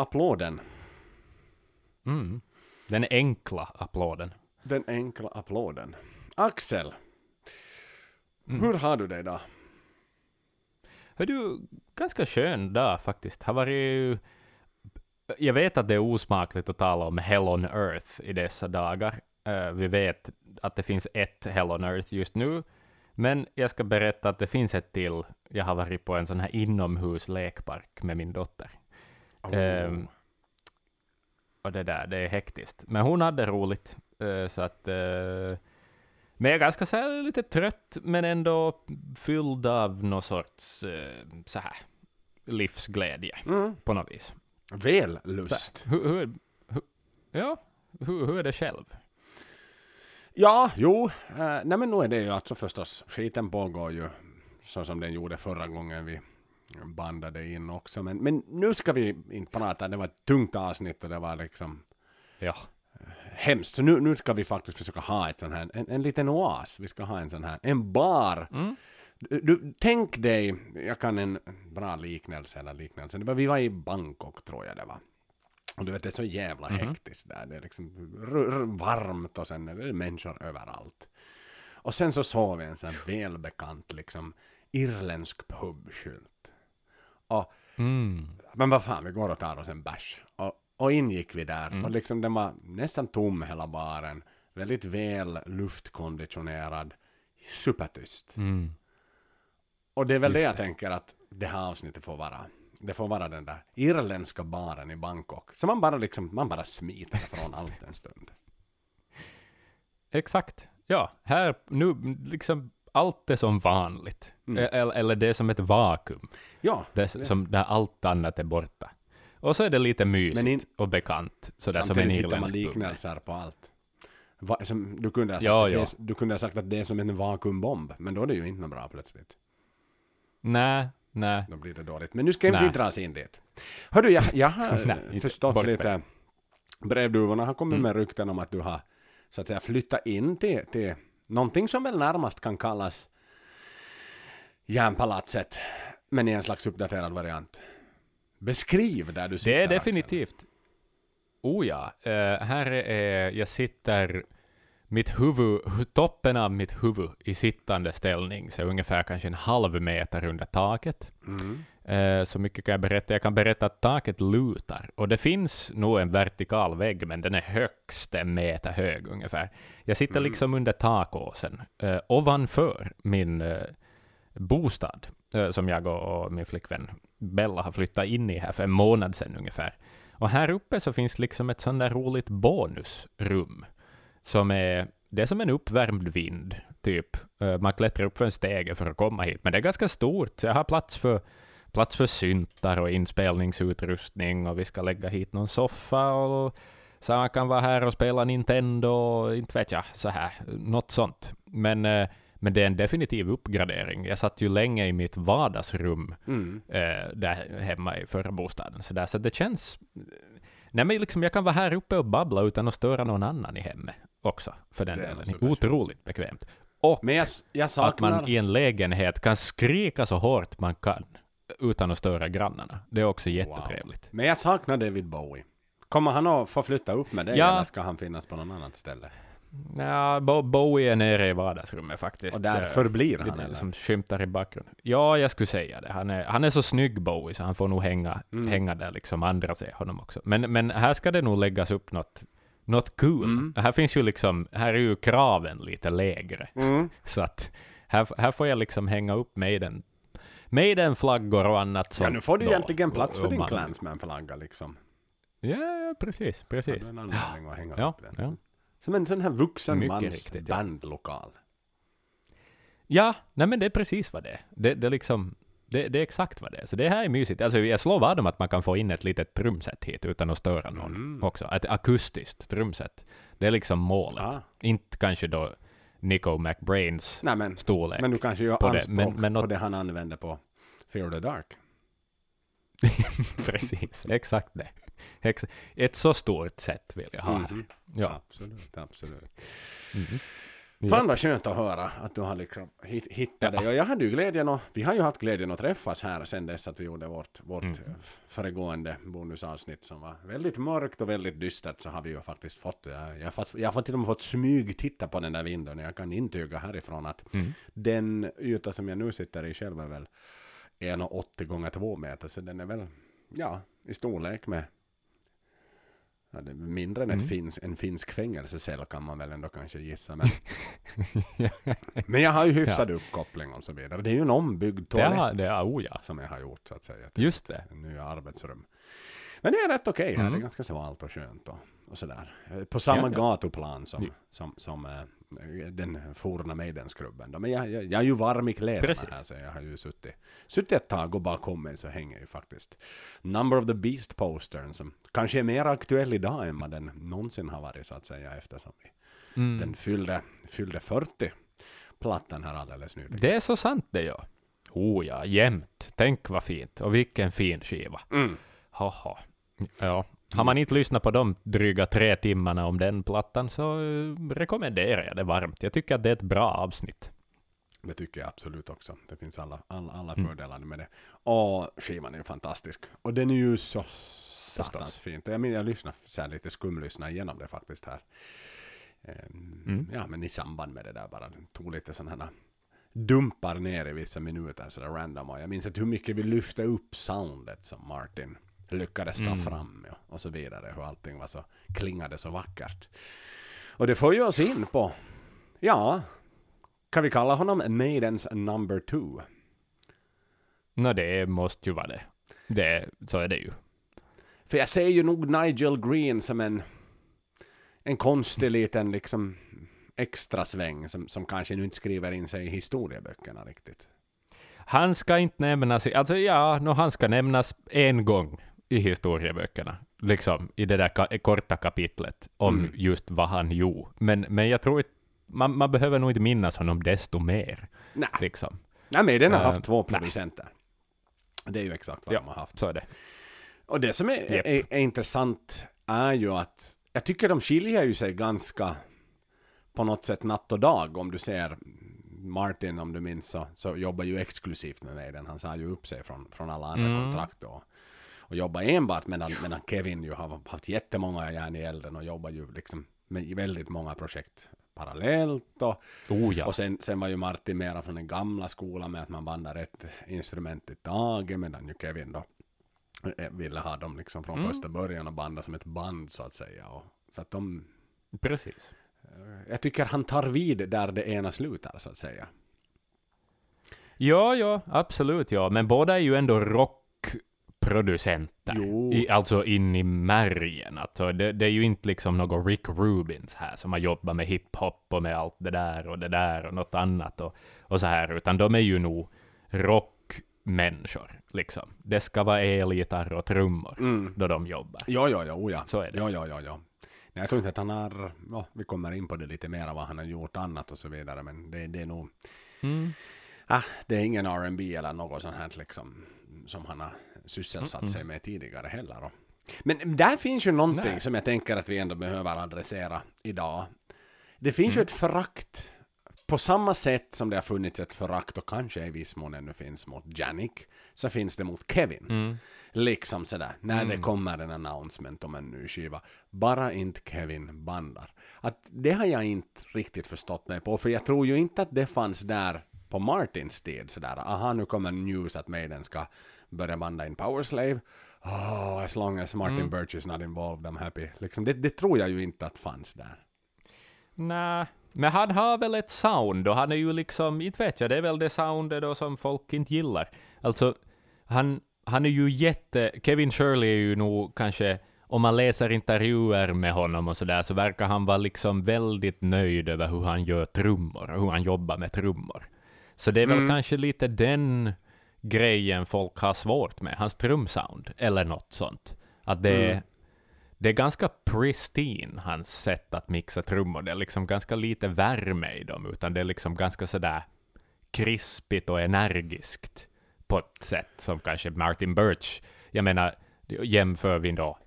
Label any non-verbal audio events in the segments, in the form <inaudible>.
applåden. Mm. Den enkla applåden. Den enkla applåden. Axel, Mm. hur har du det idag? Hör du, ganska skön dag faktiskt. Har varit... Jag vet att det är osmakligt att tala om Hell on Earth i dessa dagar. Eh, vi vet att det finns ett Hell on Earth just nu, men jag ska berätta att det finns ett till. Jag har varit på en sån här inomhuslekpark med min dotter. Oh. Ehm, och det där, det är hektiskt. Men hon hade roligt, eh, så att... eh, men jag är ganska så här, lite trött, men ändå fylld av någon sorts eh, så här livsglädje Mm. på något vis. Väl lust. hur, hur, hur, ja, hur, hur är det själv? Ja, jo. Nej men nu är det ju alltså förstås. Skiten pågår ju så som den gjorde förra gången vi bandade in också. Men, men nu ska vi inte prata. Det var ett tungt avsnitt och det var liksom Ja, hemskt. Så nu, nu ska vi faktiskt försöka ha ett sån här, en, en liten oas. Vi ska ha en sån här, en bar. Mm. Du, du, tänk dig, jag kan en bra liknelse eller liknelse. Det var, vi var i Bangkok tror jag det var. Och du vet det är så jävla Mhm. hektiskt där. Det är liksom varmt och sen är det människor överallt. Och sen så såg vi en sån här välbekant liksom irländsk pubskylt. Och mm. men vad fan, vi går och tar oss en bärs. Och, och in gick vi där. Mm. Och liksom den var nästan tom hela baren. Väldigt väl luftkonditionerad. Supertyst. Mm. Och det är väl Just det jag det. tänker att det här avsnittet får vara. Det får vara den där irländska baren i Bangkok. Så man bara liksom, man bara smiter från allt en stund. <laughs> Exakt. Ja, här nu liksom allt är som vanligt. Mm. Eller, eller det är som ett vakuum. Ja, Det, är som där allt annat är borta. Och så är det lite mysigt in- och bekant, sådär som en man irländsk pub. liknelser på allt. Va, som, du, kunde ha sagt det du kunde ha sagt att det är som en vakuumbomb. Men då är det ju inte något bra plötsligt. Nej, nej. Då blir det dåligt. Men nu ska Nej. inte dras in dit. Hördu, jag, jag <laughs> har Nej, inte. förstått med lite. Brevduvorna har kommit Mm. med rykten om att du har så att säga flyttat in till, till någonting som väl närmast kan kallas järnpalatset. Men i en slags uppdaterad variant. Beskriv där du sitter. Det är Axel. definitivt. Oh ja, eh, här är, jag sitter, mitt huvud, hu- toppen av mitt huvud i sittande ställning, så ungefär kanske en halv meter under taket. Mm. Eh, så mycket kan jag berätta. Jag kan berätta att taket lutar, och det finns nog en vertikal vägg, men den är högst en meter hög ungefär. Jag sitter Mm. liksom under takåsen, eh, ovanför min eh, bostad, eh, som jag och, och min flickvän Bella har flyttat in i här för en månad sedan ungefär. Och här uppe så finns liksom ett sånt där roligt bonusrum, som är, det är som en uppvärmd vind, typ. Man klättrar upp för en stege för att komma hit, men det är ganska stort, så jag har plats för plats för syntar och inspelningsutrustning och vi ska lägga hit någon soffa och så man kan vara här och spela Nintendo och inte vet jag, så här, något sånt. Men, eh, men det är en definitiv uppgradering. Jag satt ju länge i mitt vardagsrum Mm. eh, där hemma i förra bostaden, så, där, så det känns... Nej men liksom jag kan vara här uppe och babbla utan att störa någon annan i hemmet också, för den Det är delen. Otroligt bekvämt. Och jag, jag att saknar... man i en lägenhet kan skrika så hårt man kan utan att störa grannarna. Det är också jättetrevligt. Men jag saknar David Bowie. Kommer han att få flytta upp med dig Ja. eller ska han finnas på någon annat ställe? Ja, Bo- Bowie är nere i vardagsrummet faktiskt. Och där Eh, förblir det han är eller? Som skymtar i bakgrunden. Ja, jag skulle säga det. Han är, han är så snygg Bowie, så han får nog hänga, Mm. hänga där liksom andra ser honom också. Men, men här ska det nog läggas upp något, något cool. Mm. Här finns ju liksom, här är ju kraven lite lägre. Mm. <laughs> Så att här, här får jag liksom hänga upp Maiden, Maiden-flaggor och annat sånt. Ja, nu får du då. egentligen plats för din man- Clansman-flagga liksom. Ja, ja, precis, precis. du en anledning att hänga Ja, upp den? ja. Som en sån här vuxen Mycket mans riktigt, ja. bandlokal. Ja, nej men det är precis vad det är. Det, det, är liksom, det, det är exakt vad det är. Så det här är mysigt. Alltså jag slår vad om att man kan få in ett litet trumset hit utan att störa någon Mm. också. Ett akustiskt trumset. Det är liksom målet. Ah. Inte kanske då Nico McBrains Nej men, storlek. men du kanske gör på det, anspråk men- men på något- det han använde på Fear the Dark. <laughs> precis, exakt det. Ett så stort sätt vill jag ha här. Mhm. Ja. Absolut, absolut. Mhm. Fan vad skönt att höra att du har liksom hit- hittat dig. Och jag hade ju glädjen och vi har ju haft glädjen att träffas här sen dess att vi gjorde vårt, vårt Mm. eh, föregående bonusavsnitt som var väldigt mörkt och väldigt dystert så har vi ju faktiskt fått, jag, jag, har fått jag har till och med fått smyg titta på den där vinden och jag kan intyga härifrån att Mm. den yta som jag nu sitter i själv är väl 1,80 gånger 2 meter så den är väl ja, i storlek med Ja, det är mindre än ett Mm. finsk, en finsk fängelsecell kan man väl ändå kanske gissa. Men, <laughs> men jag har ju hyfsad uppkoppling och så vidare. Det är ju en ombyggd det toalett har, det har, oh ja. som jag har gjort så att säga. Just det. Nya arbetsrum. Men det är rätt okej här. Mm. Det är ganska svalt och skönt och, och sådär. Eh, På samma Ja, ja. gatuplan som, som, som eh, den forna Maidensklubben. då. Men jag, jag, jag är ju varm i kläderna Precis. här så jag har ju suttit, suttit ett tag och bakom mig så hänger ju faktiskt Number of the Beast-postern som kanske är mer aktuell idag än vad den någonsin har varit så att säga eftersom vi, Mm. den fyllde, fyllde 40 plattan här alldeles nyligen. Det är så sant det ja. Oh ja, jämt. Tänk vad fint. Och vilken fin skiva. Mm. Haha. Ja. Har man inte lyssnat på de dryga tre timmarna om den plattan så eh, rekommenderar jag det varmt. Jag tycker att det är ett bra avsnitt. Det tycker jag absolut också. Det finns alla, alla, alla Mm. fördelar med det. Och skivan är ju fantastisk. Och den är ju så satans fint. Jag, men, jag lyssnar så här lite skumlyssnar igenom det faktiskt här. Ehm, Mm. Ja, men i samband med det där bara tog lite sådana här dumpar ner i vissa minuter sådär random. Och jag minns att hur mycket vi lyfte upp soundet som Martin lyckades ta Mm. fram ja, och så vidare. Hur allting var så, klingade så vackert. Och det får ju oss in på, ja, kan vi kalla honom Maidens number two? Nå, det måste ju vara det. det. Så är det ju. För jag ser ju nog Nigel Green som en, en konstig liten liksom extra sväng som, som kanske nu inte skriver in sig i historieböckerna riktigt. Han ska inte nämnas, alltså ja, no, han ska nämnas en gång i historieböckerna, liksom i det där ka korta kapitlet om Mm. just vad han gjorde. Men, men jag tror inte, man, man behöver nog inte minnas honom desto mer, Nej, liksom. Nej men den har Eh, haft två nej. producenter. Det är ju exakt vad Ja. de har haft. Så är det. Och det som är, Japp. är, är intressant är ju att jag tycker de skiljer ju sig ganska på något sätt natt och dag. Om du ser Martin, om du minns, så, så jobbar ju exklusivt med mig. Den Han sa ju upp sig från, från alla andra Mm. kontrakt och, och jobbar enbart medan, medan Kevin ju har haft jättemånga järn i elden och jobbar ju liksom med väldigt många projekt parallellt och, Oh ja. och sen, sen var ju Martin mera från den gamla skolan med att man bandar ett instrument i taget medan ju Kevin då eh, ville ha dem liksom från Mm. första början och banda som ett band så att säga. Och, så att de, Precis. eh, jag tycker han tar vid där det ena slutar så att säga. Ja, ja, absolut, ja. Men båda är ju ändå rockproducenter. Jo. I, alltså in i märgen. Alltså, det, det är ju inte liksom någon Rick Rubins här som har jobbat med hiphop och med allt det där och det där och något annat och, och så här, utan de är ju nog rockmänniskor, liksom. Det ska vara elgitarr och trummor Mm. då de jobbar. Ja, ja, ja, oh ja. Så är det. Ja, ja, ja, ja. Nej, jag tror inte att han har, ja, vi kommer in på det lite mer vad han har gjort annat och så vidare, men det, det är nog, Mm. ah, det är ingen R&B eller något sånt här liksom, som han har sysselsatt Mm-mm. sig med tidigare heller. Men där finns ju någonting Nej. som jag tänker att vi ändå behöver adressera idag. Det finns ju Mm. ett förakt, på samma sätt som det har funnits ett förakt och kanske i viss mån ännu finns mot Janik, så finns det mot Kevin. Mm. Liksom sådär, när det Mm. kommer en announcement om en ny skiva. Bara inte Kevin bandar. Att det har jag inte riktigt förstått mig på, för jag tror ju inte att det fanns där på Martins tid sådär, aha nu kommer news att Maiden ska börja banda in Powerslave. Oh, as long as Martin Mm. Birch is not involved I'm happy. Liksom, det, det tror jag ju inte att fanns där. Nej, men han har väl ett sound och han är ju liksom, inte vet jag, det är väl det soundet då som folk inte gillar. Alltså, han, han är ju jätte, Kevin Shirley är ju nog kanske, om man läser intervjuer med honom och sådär, så verkar han vara liksom väldigt nöjd över hur han gör trummor och hur han jobbar med trummor. Så det är väl Mm. kanske lite den grejen folk har svårt med, hans trumsound, eller något sånt. Att det är, Mm. det är ganska pristine, hans sätt att mixa trummor. Det är liksom ganska lite värme i dem, utan det är liksom ganska sådär krispigt och energiskt på ett sätt som kanske Martin Birch, jag menar, jämför vi då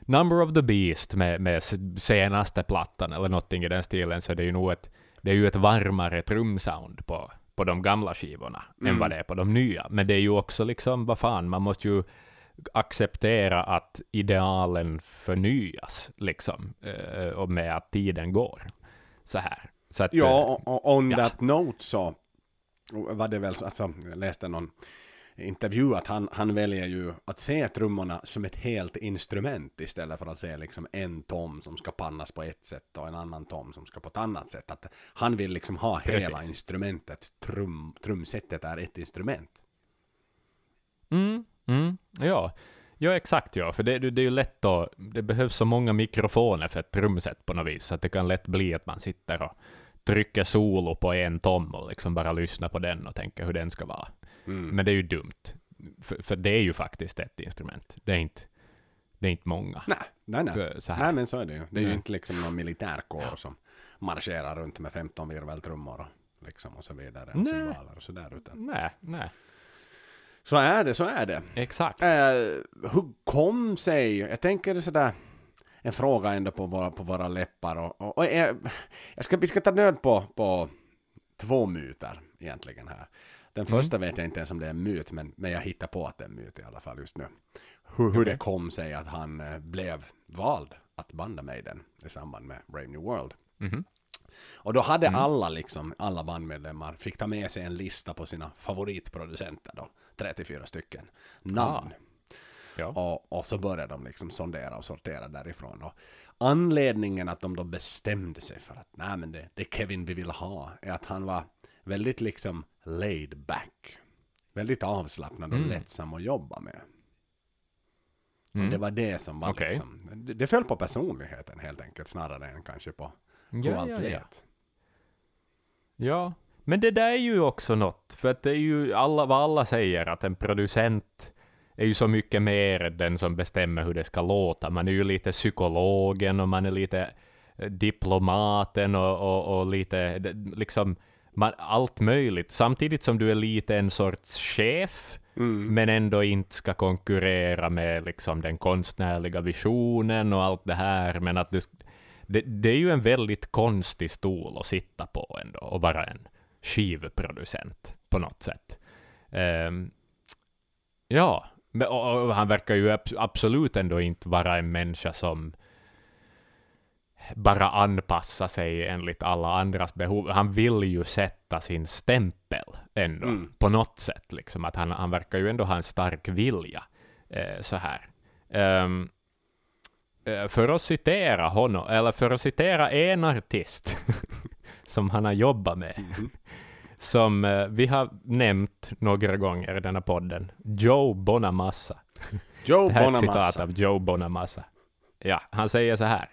Number of the Beast med, med senaste plattan eller någonting i den stilen, så är det ju nog ett, det är ju ett varmare trumsound på, på de gamla skivorna Mm. än vad det är på de nya. Men det är ju också liksom, vad fan, man måste ju acceptera att idealen förnyas, liksom, eh, och med att tiden går. Så här. Så att, Ja, eh, on ja. that note så var det väl så, alltså, jag läste någon intervju att han, han väljer ju att se trummorna som ett helt instrument istället för att se liksom en tom som ska pannas på ett sätt och en annan tom som ska på ett annat sätt. Att han vill liksom ha hela Precis. instrumentet, trum, trumsetet är ett instrument. Mm, mm, ja. ja, exakt ja. För det, det det är ju lätt att, det behövs så många mikrofoner för ett trumset på något vis, så att det kan lätt bli att man sitter och trycker solo på en tom och liksom bara lyssnar på den och tänker hur den ska vara. Mm. Men det är ju dumt. För, för det är ju faktiskt ett instrument. Det är inte, det är inte många. nej, nej, nej. Så här. Nej men så är det ju. Det är ju Nej. inte liksom någon militärkår som marscherar runt med 15 virveltrummor och liksom och så vidare. Och cymbaler och sådär. Utan. Nej, nej. Så är det, så är det. Exakt. Eh, hur kom sig, jag tänker sådär, en fråga ändå på våra, på våra läppar och, och, och jag, jag ska, vi ska ta nöd på, på två myter egentligen här. Den Mm. första vet jag inte ens om det är en myt, men, men jag hittar på att det är en myt i alla fall just nu. Hur, hur Okej. det kom sig att han eh, blev vald att banda Maiden i samband med Brave New World. Mhm. Och då hade Mm. alla, liksom, alla bandmedlemmar fick ta med sig en lista på sina favoritproducenter då, 34 stycken namn. Ja. Och, och så började de liksom sondera och sortera därifrån. Och anledningen att de då bestämde sig för att nej men det, det Kevin vi vill ha är att han var väldigt liksom laid back. Väldigt avslappnad och Mm. lättsam att jobba med. Och Mm. det var det som var Okej. liksom, det, det föll på personligheten helt enkelt snarare än kanske på Ja, allt ja, ja. Ja, men det där är ju också något, för att det är ju alla, vad alla säger, att en producent är ju så mycket mer den som bestämmer hur det ska låta. Man är ju lite psykologen och man är lite eh, diplomaten och, och, och lite liksom man, allt möjligt. Samtidigt som du är lite en sorts chef, Mm. men ändå inte ska konkurrera med liksom den konstnärliga visionen och allt det här. Men att du, det, det är ju en väldigt konstig stol att sitta på ändå och vara en skivproducent på något sätt. Ehm, ja, och, och han verkar ju abs- absolut ändå inte vara en människa som bara anpassa sig enligt alla andras behov. Han vill ju sätta sin stämpel ändå, Mm. på något sätt. Liksom. Att han, han verkar ju ändå ha en stark vilja. Eh, så här. Eh, för att citera honom, eller för att citera en artist <laughs> som han har jobbat med, Mhm. som eh, vi har nämnt några gånger i denna podden, Joe Bonamassa. Joe Det här är ett citat Bonamassa. av Joe Bonamassa. Ja, han säger så här.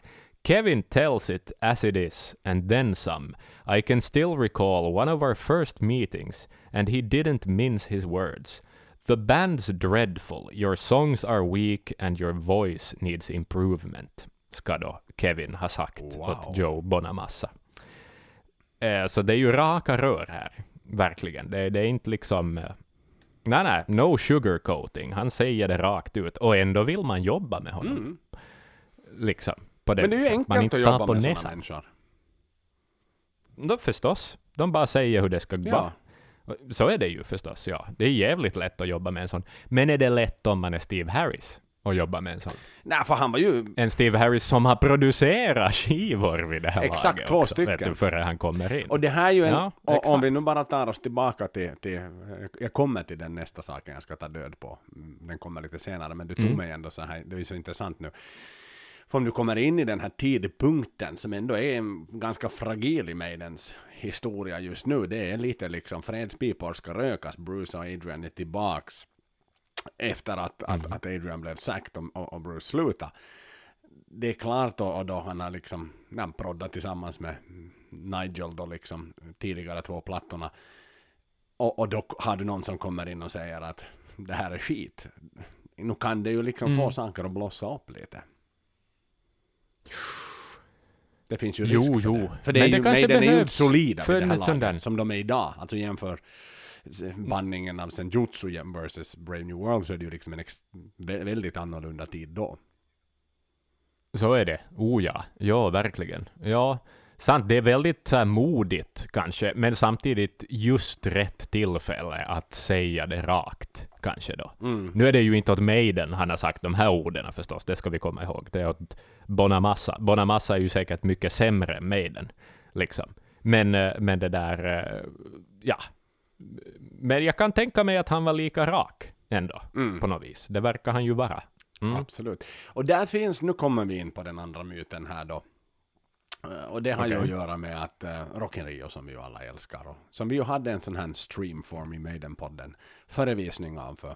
Kevin tells it as it is, and then some. I can still recall one of our first meetings, and he didn't mince his words. The band's dreadful, your songs are weak, and your voice needs improvement, ska då Kevin ha sagt Wow. åt Joe Bonamassa. Eh, så det är ju raka rör här, verkligen. Det, det är inte liksom... Eh, nej, nej, no sugarcoating. Han säger det rakt ut, och ändå vill man jobba med honom. Mm. Liksom, på det Men det är ju. Man enkelt att jobba med sådana människor. Då förstås. De bara säger hur det ska Ja. vara. Så är det ju förstås, ja. Det är jävligt lätt att jobba med en sån. Men är det lätt om man är Steve Harris att jobba med en sån? Nej, för han var ju En Steve Harris som har producerat skivor vid det här Exakt, laget två också, stycken. Du, före han kommer in. Och det här är ju en, Ja, och om vi nu bara tar oss tillbaka till, till, jag kommer till den nästa saken jag ska ta död på. Mm, Den kommer lite senare, men du tog Mm. mig ändå så här, det är så intressant nu. För om du kommer in i den här tidpunkten som ändå är en ganska fragil i Maidens historia just nu, det är lite liksom fredspipor ska rökas, Bruce och Adrian är tillbaks efter att, att, Mhm. att Adrian blev sacked och, och, och Bruce slutade. Det är klart då, och då han har liksom ja, proddat tillsammans med Nigel då liksom tidigare två plattorna. Och, och då har du någon som kommer in och säger att det här är skit. Nu kan det ju liksom få Mm. saker att blossa upp lite. Det finns ju Jo, risk för jo. det. För det Men är det ju, kanske Maiden är ju inte solida för vid det här laget som de är idag. Alltså jämför bandningen av Senjutsu versus Brave New World så är det ju liksom en väldigt annorlunda tid då. Så är det. Oh ja. Ja, verkligen. Ja. Sant, det är väldigt så här, modigt kanske, men samtidigt just rätt tillfälle att säga det rakt, kanske då. Mm. Nu är det ju inte åt Maiden han har sagt de här orden förstås, det ska vi komma ihåg. Det är åt Bonamassa. Bonamassa är ju säkert mycket sämre än Maiden, liksom. Men, eh, men det där, eh, ja. Men jag kan tänka mig att han var lika rak ändå, Mm. på något vis. Det verkar han ju vara. Mm. Absolut. Och där finns, nu kommer vi in på den andra myten här då. Eh, Och det har ju Okej. att göra med att uh, Rock in Rio som vi ju alla älskar och som vi ju hade en sån här streamform i Maiden-podden förevisning av för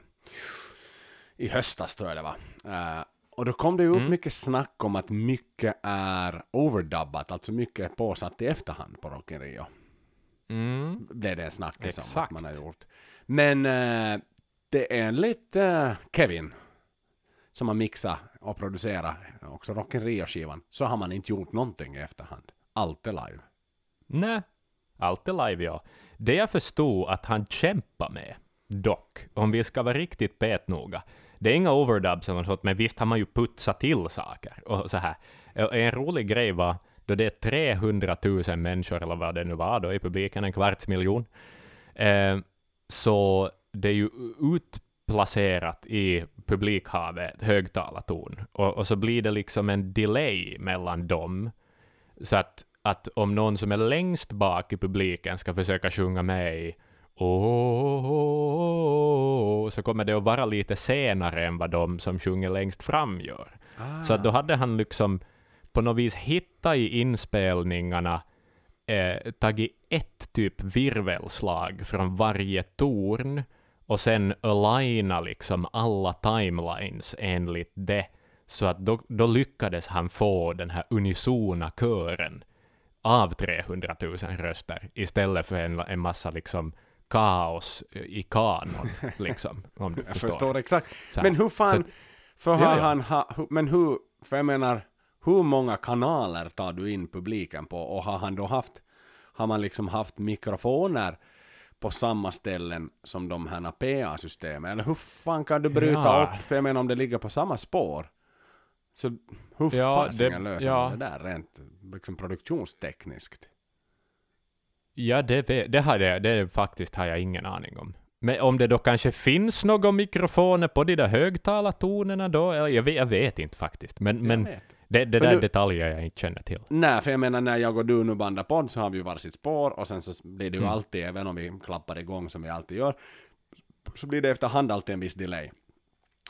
i höstas tror jag det var. Eh, och då kom det ju upp Mm. mycket snack om att mycket är overdubbat, alltså mycket är påsatt i efterhand på Rock in Rio. Mm. Blev det en snackis om att man har gjort. Men eh, det är enligt uh, Kevin som har mixat och producera också Rockin' Rio-skivan, så har man inte gjort någonting i efterhand. Allt är live. Nej, allt är live ja. Det jag förstod att han kämpar med, dock, om vi ska vara riktigt petnoga, det är inga overdubs eller sånt, men visst har man ju putsat till saker och så här. En rolig grej var då det är 300 000 människor, eller vad det nu var då, i publiken, en kvarts miljon, eh, så det är ju utplacerat i publikhavet högtalartorn, och, och så blir det liksom en delay mellan dem, så att, att om någon som är längst bak i publiken ska försöka sjunga med i Åh, så kommer det att vara lite senare än vad de som sjunger längst fram gör. Så att då hade han liksom på något vis hittat i inspelningarna eh, tagit ett typ virvelslag från varje torn och sen aligna liksom alla timelines enligt det. Så att då, då lyckades han få den här unisona kören av 300 000 röster istället för en, en massa liksom kaos i kanon, <laughs> liksom, om du Jag förstår. förstår exakt. Så. Men hur fan, Så- för har Ja, han, ha, men hur, för jag menar, hur många kanaler tar du in publiken på och har han då haft, har man liksom haft mikrofoner på samma ställen som de här PA-systemen? Eller hur fan kan du bryta Ja. upp, för jag menar om det ligger på samma spår, så hur Ja, fasiken löser ja. det där rent liksom produktionstekniskt? Ja, det, det, har jag, det faktiskt har jag ingen aning om. Men om det då kanske finns några mikrofoner på de där högtalartonerna då? Jag vet, jag vet inte faktiskt. Men, men Jag vet. Det, det där nu- detaljer jag inte känner till. Nej, för jag menar när jag och du nu bandar podd så har vi ju varsitt spår och sen så blir det ju Mm. alltid, även om vi klappar igång som vi alltid gör, så blir det efterhand alltid en viss delay.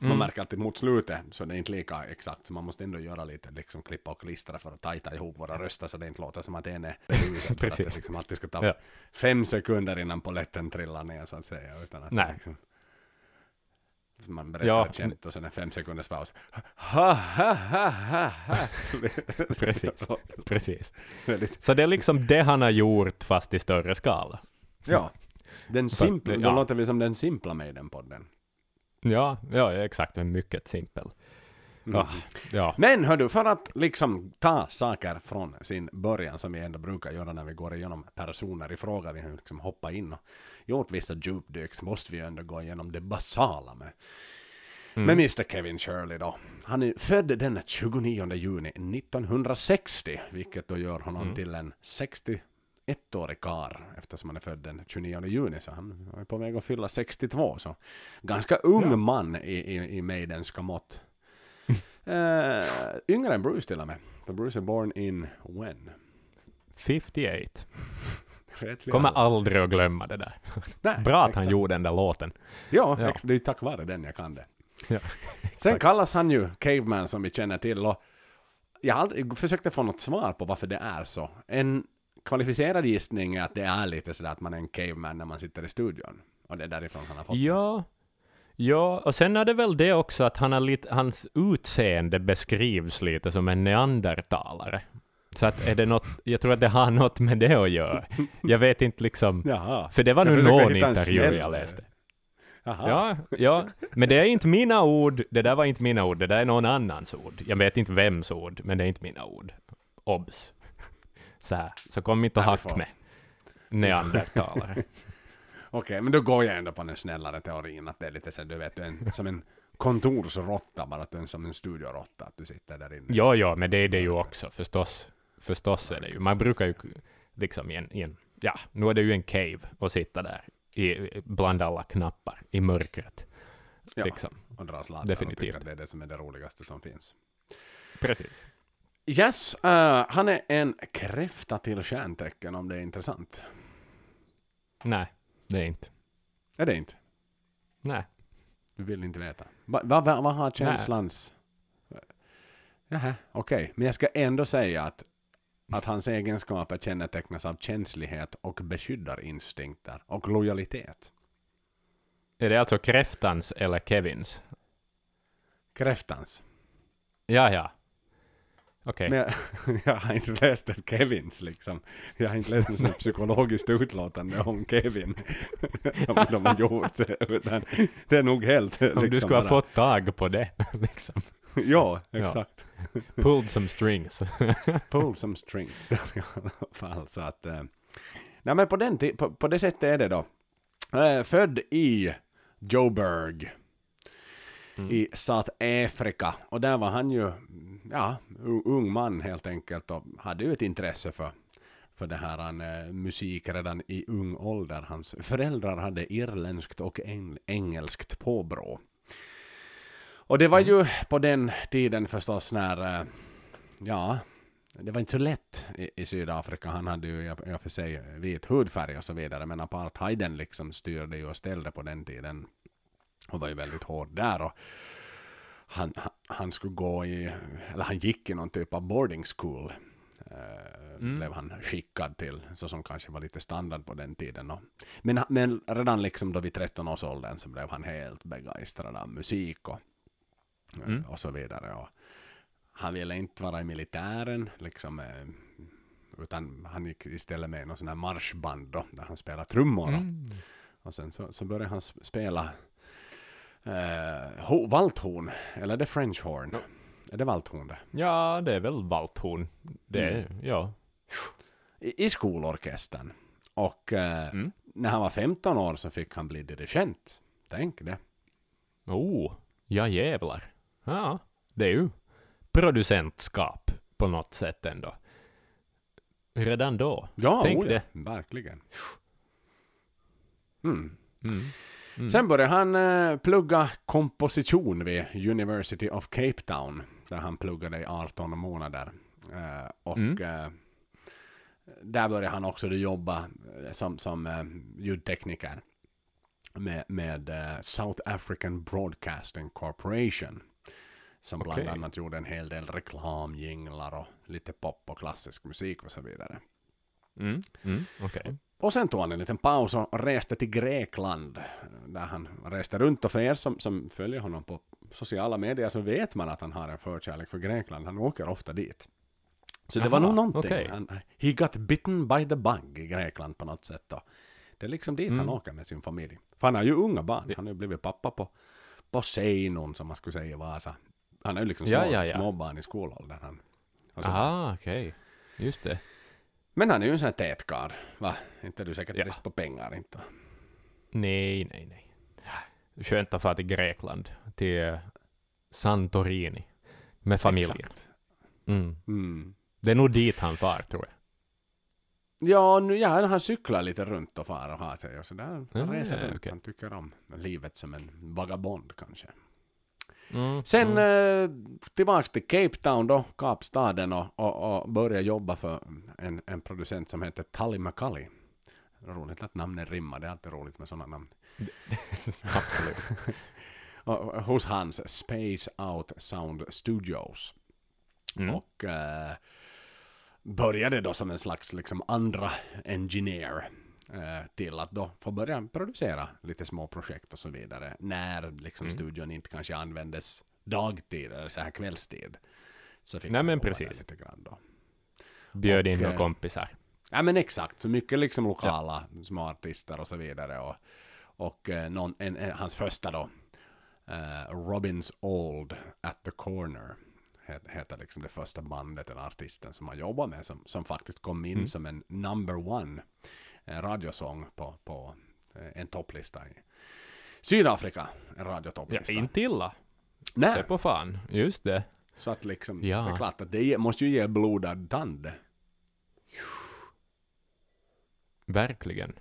Man Mm. märker alltid mot slutet så det är inte lika exakt så man måste ändå göra lite liksom klippa och klistra för att tajta ihop våra röster så det inte låter som att en är beruset. <laughs> för att det liksom alltid ska ta Ja. fem sekunder innan poletten trillar ner så att säga. Utan att Nej. Liksom, man berättar Ja, ett skämt och sen en fem sekunders paus. Ha, ha, ha, ha, ha. <laughs> Precis. Precis. Så det är liksom det han har gjort fast i större skala. Ja. Den simpla, ja. då låter vi som den simpla Maiden-podden. Ja, ja exakt. Mycket simpel. Mm. Ja, ja. Men hördu, för att liksom ta saker från sin början som vi ändå brukar göra när vi går igenom personer i fråga, vi har liksom hoppat in och gjort vissa djupdyk, så måste vi ju ändå gå igenom det basala med, Mm. med Mr Kevin Shirley då. Han är född den 29 juni 1960, vilket då gör honom Mm. till en 61-årig karl eftersom han är född den 29 juni, så han är på väg att fylla 62, så ganska ung Ja. man i, i, i Maidenska mått. Uh, yngre än Bruce till och med. För Bruce är born in when? 58. Rätt Kommer aldrig att glömma det där. Nej, Bra att exakt. han gjorde den där låten. Ja, Ja. det är ju tack vare den jag kan det. Ja, Sen kallas han ju Caveman som vi känner till och jag aldrig försökte få något svar på varför det är så. En kvalificerad gissning är att det är lite sådär att man är en caveman när man sitter i studion. Och det är därifrån han har fått. Ja, ja, och sen är det väl det också att han har lite, hans utseende beskrivs lite som en neandertalare. Så att är det något, jag tror att det har något med det att göra. Jag vet inte liksom, <laughs> Jaha. för det var nu någon intervju jag läste. Jaha. Ja, ja, men det är inte mina ord, det där var inte mina ord, det där är någon annans ord. Jag vet inte vems ord, men det är inte mina ord. Obs. <laughs> Så här, så kom inte och hack med. Neandertalare. <laughs> Okej, men då går jag ändå på den snällare teorin att det är lite så du vet, en, som en kontorsrotta bara att du är som en studiorotta, att du sitter där inne. Ja, ja, men det är det ju också förstås. Förstås är det ju. Man brukar ju liksom i en, i en, ja, nu är det ju en cave och sitta där i, bland alla knappar i mörkret. Ja, Liksom. och dra sladdar och definitivt. tycka att det är det som är det roligaste som finns. Precis. Yes, eh, han är en kräfta till stjärntecken om det är intressant. Nej, det är inte. Är det inte? Nej. Du vill inte veta. Vad va, va, vad har känslans... Jaha, okej. Men jag ska ändå säga att, att hans egenskaper kännetecknas av känslighet och beskyddarinstinker och lojalitet. Är det alltså kräftans eller Kevins? Kräftans. Ja, ja. Okej. Men <laughs> jag, har inte läst ett Kevins liksom. Jag har inte läst något psykologiskt utlåtande om Kevin. <laughs> som de har gjort. Utan det är nog helt... Om du liksom skulle ha bara- fått tag på det, <laughs> liksom. Ja, Ja. exakt. Pulled some strings. Pull some strings där i alla fall. Så att, eh, nej men på, den på, på det sättet är det då. Eh, född i Joburg Mm. i South Africa. Och där var han ju, ja, ung man helt enkelt och hade ju ett intresse för, för det här han, eh, musik redan i ung ålder. Hans föräldrar hade irländskt och eng- engelskt påbrå. Och det var ju på den tiden förstås när, eh, ja, det var inte så lätt i, i Sydafrika. Han hade ju i i och för sig vit hudfärg och så vidare, men apartheiden liksom styrde ju och ställde på den tiden och var ju väldigt hård där. Och han, han, skulle gå i, eller han gick i någon typ av boarding school. Eh, Mm. Blev han skickad till, så som kanske var lite standard på den tiden. Men, men redan liksom då vid 13 års åldern så blev han helt begeistrad av musik och, eh, Mm. och så vidare. Och han ville inte vara i militären, liksom, eh, utan han gick istället med i någon sån här marschband då, där han spelade trummor. och- Mm. och sen så, så började han spela eh, ho- valthorn, eller är det French horn? Ja. Är det valthorn det? Ja, det är väl valthorn. Det är, Mm. ja. I, I skolorkestern. Och eh, Mm. när han var 15 år så fick han bli dirigent. Tänk det. Oh, ja jävlar. Ja, det är ju producentskap på något sätt ändå. Redan då. Ja, Tänk oh, det. ja, verkligen. Mm. Mm. Mm. Sen började han eh, plugga komposition vid University of Cape Town. Där han pluggade i 18 månader. Eh, och Mm. eh, där började han också jobba eh, som, som eh, ljudtekniker. Med, med eh, South African Broadcasting Corporation. Som bland Okej. annat gjorde en hel del reklamjinglar och lite pop och klassisk musik och så vidare. Mm. Mm. Okej. Och sen tog han en liten paus och reste till Grekland. Där han reste runt och för er som, som följer honom på sociala medier så vet man att han har en förkärlek för Grekland. Han åker ofta dit. Så det var nog någonting. okej. Han, he got bitten by the bug i Grekland på något sätt. Då. Det är liksom dit han Mm. åker med sin familj. För han har ju unga barn. Han har ju blivit pappa på, på Seinon som man skulle säga i Vasa. Han har ju liksom små, Ja, ja, ja. småbarn i skolåldern. Han, och Ah, okej. Just det. Men han är ju en sån här tät karl, va? Inte du säkert Ja. brist på pengar inte. Nej, nej, nej. Skönt att fara till Grekland. Till Santorini. Med familjen. Mm. Mm. Det är nog dit han far, tror jag. Ja, nu, ja, han cyklar lite runt och far och har sig och sådär. Han Ja, reser ja, runt. okej. Han tycker om livet som en vagabond kanske. Mm. Sen mm. eh, tillbaks till Cape Town då, Kapstaden och, och, och började jobba för en, en producent som heter Tully McCully. Roligt att namnet rimmar, det är alltid roligt med sådana namn. <laughs> Absolut. <laughs> Och, hos hans Space Out Sound Studios. Mm. Och eh, började då som en slags liksom andra engineer till att då få börja producera lite små projekt och så vidare. När liksom Mm. studion inte kanske användes dagtid eller så här kvällstid. Så fick Nej, men precis. Lite grann då. Bjöd in Och, några eh, kompisar. Ja men exakt, så mycket liksom lokala små artister och så vidare. Och, och eh, någon, en, en, hans första då, eh, Robins Old at the Corner, het- heter liksom det första bandet eller artisten som han jobbar med, som, som faktiskt kom in Mm. som en number one eh, radiosång på, på eh, en topplista i Sydafrika, en Ja, radiotopplista. inte illa. Se Nej, på fan. Just det. så att liksom, Ja. det är klart att det måste ju ge blodad tand Verkligen.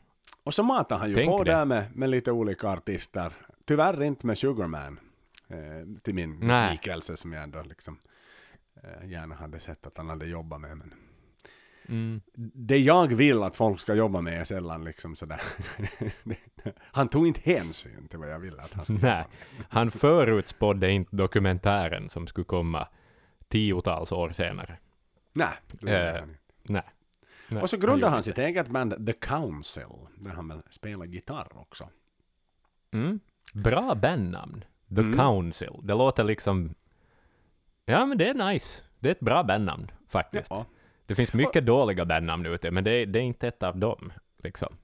Och så matar han ju Tänk på det. där med, med lite olika artister. Tyvärr inte med Sugarman. Eh, till min besvikelse som jag ändå liksom eh, gärna hade sett att han hade jobbat med. Men Mm. det jag vill att folk ska jobba med är sällan liksom sådär. <laughs> han tog inte hänsyn till vad jag ville att han skulle Nej. Han förutspådde inte dokumentären som skulle komma tiotals år senare. Nej, det gjorde Eh, han inte. Nej. Nej, Och så grundade han inte sitt eget band The Council, där han väl spelar gitarr också. Mm. Bra bandnamn. The Mm. Council. Det låter liksom... Ja, men det är nice. Det är ett bra bandnamn, faktiskt. Ja. Det finns mycket dåliga bandnamn ute, men det är, det är inte ett av dem. Liksom.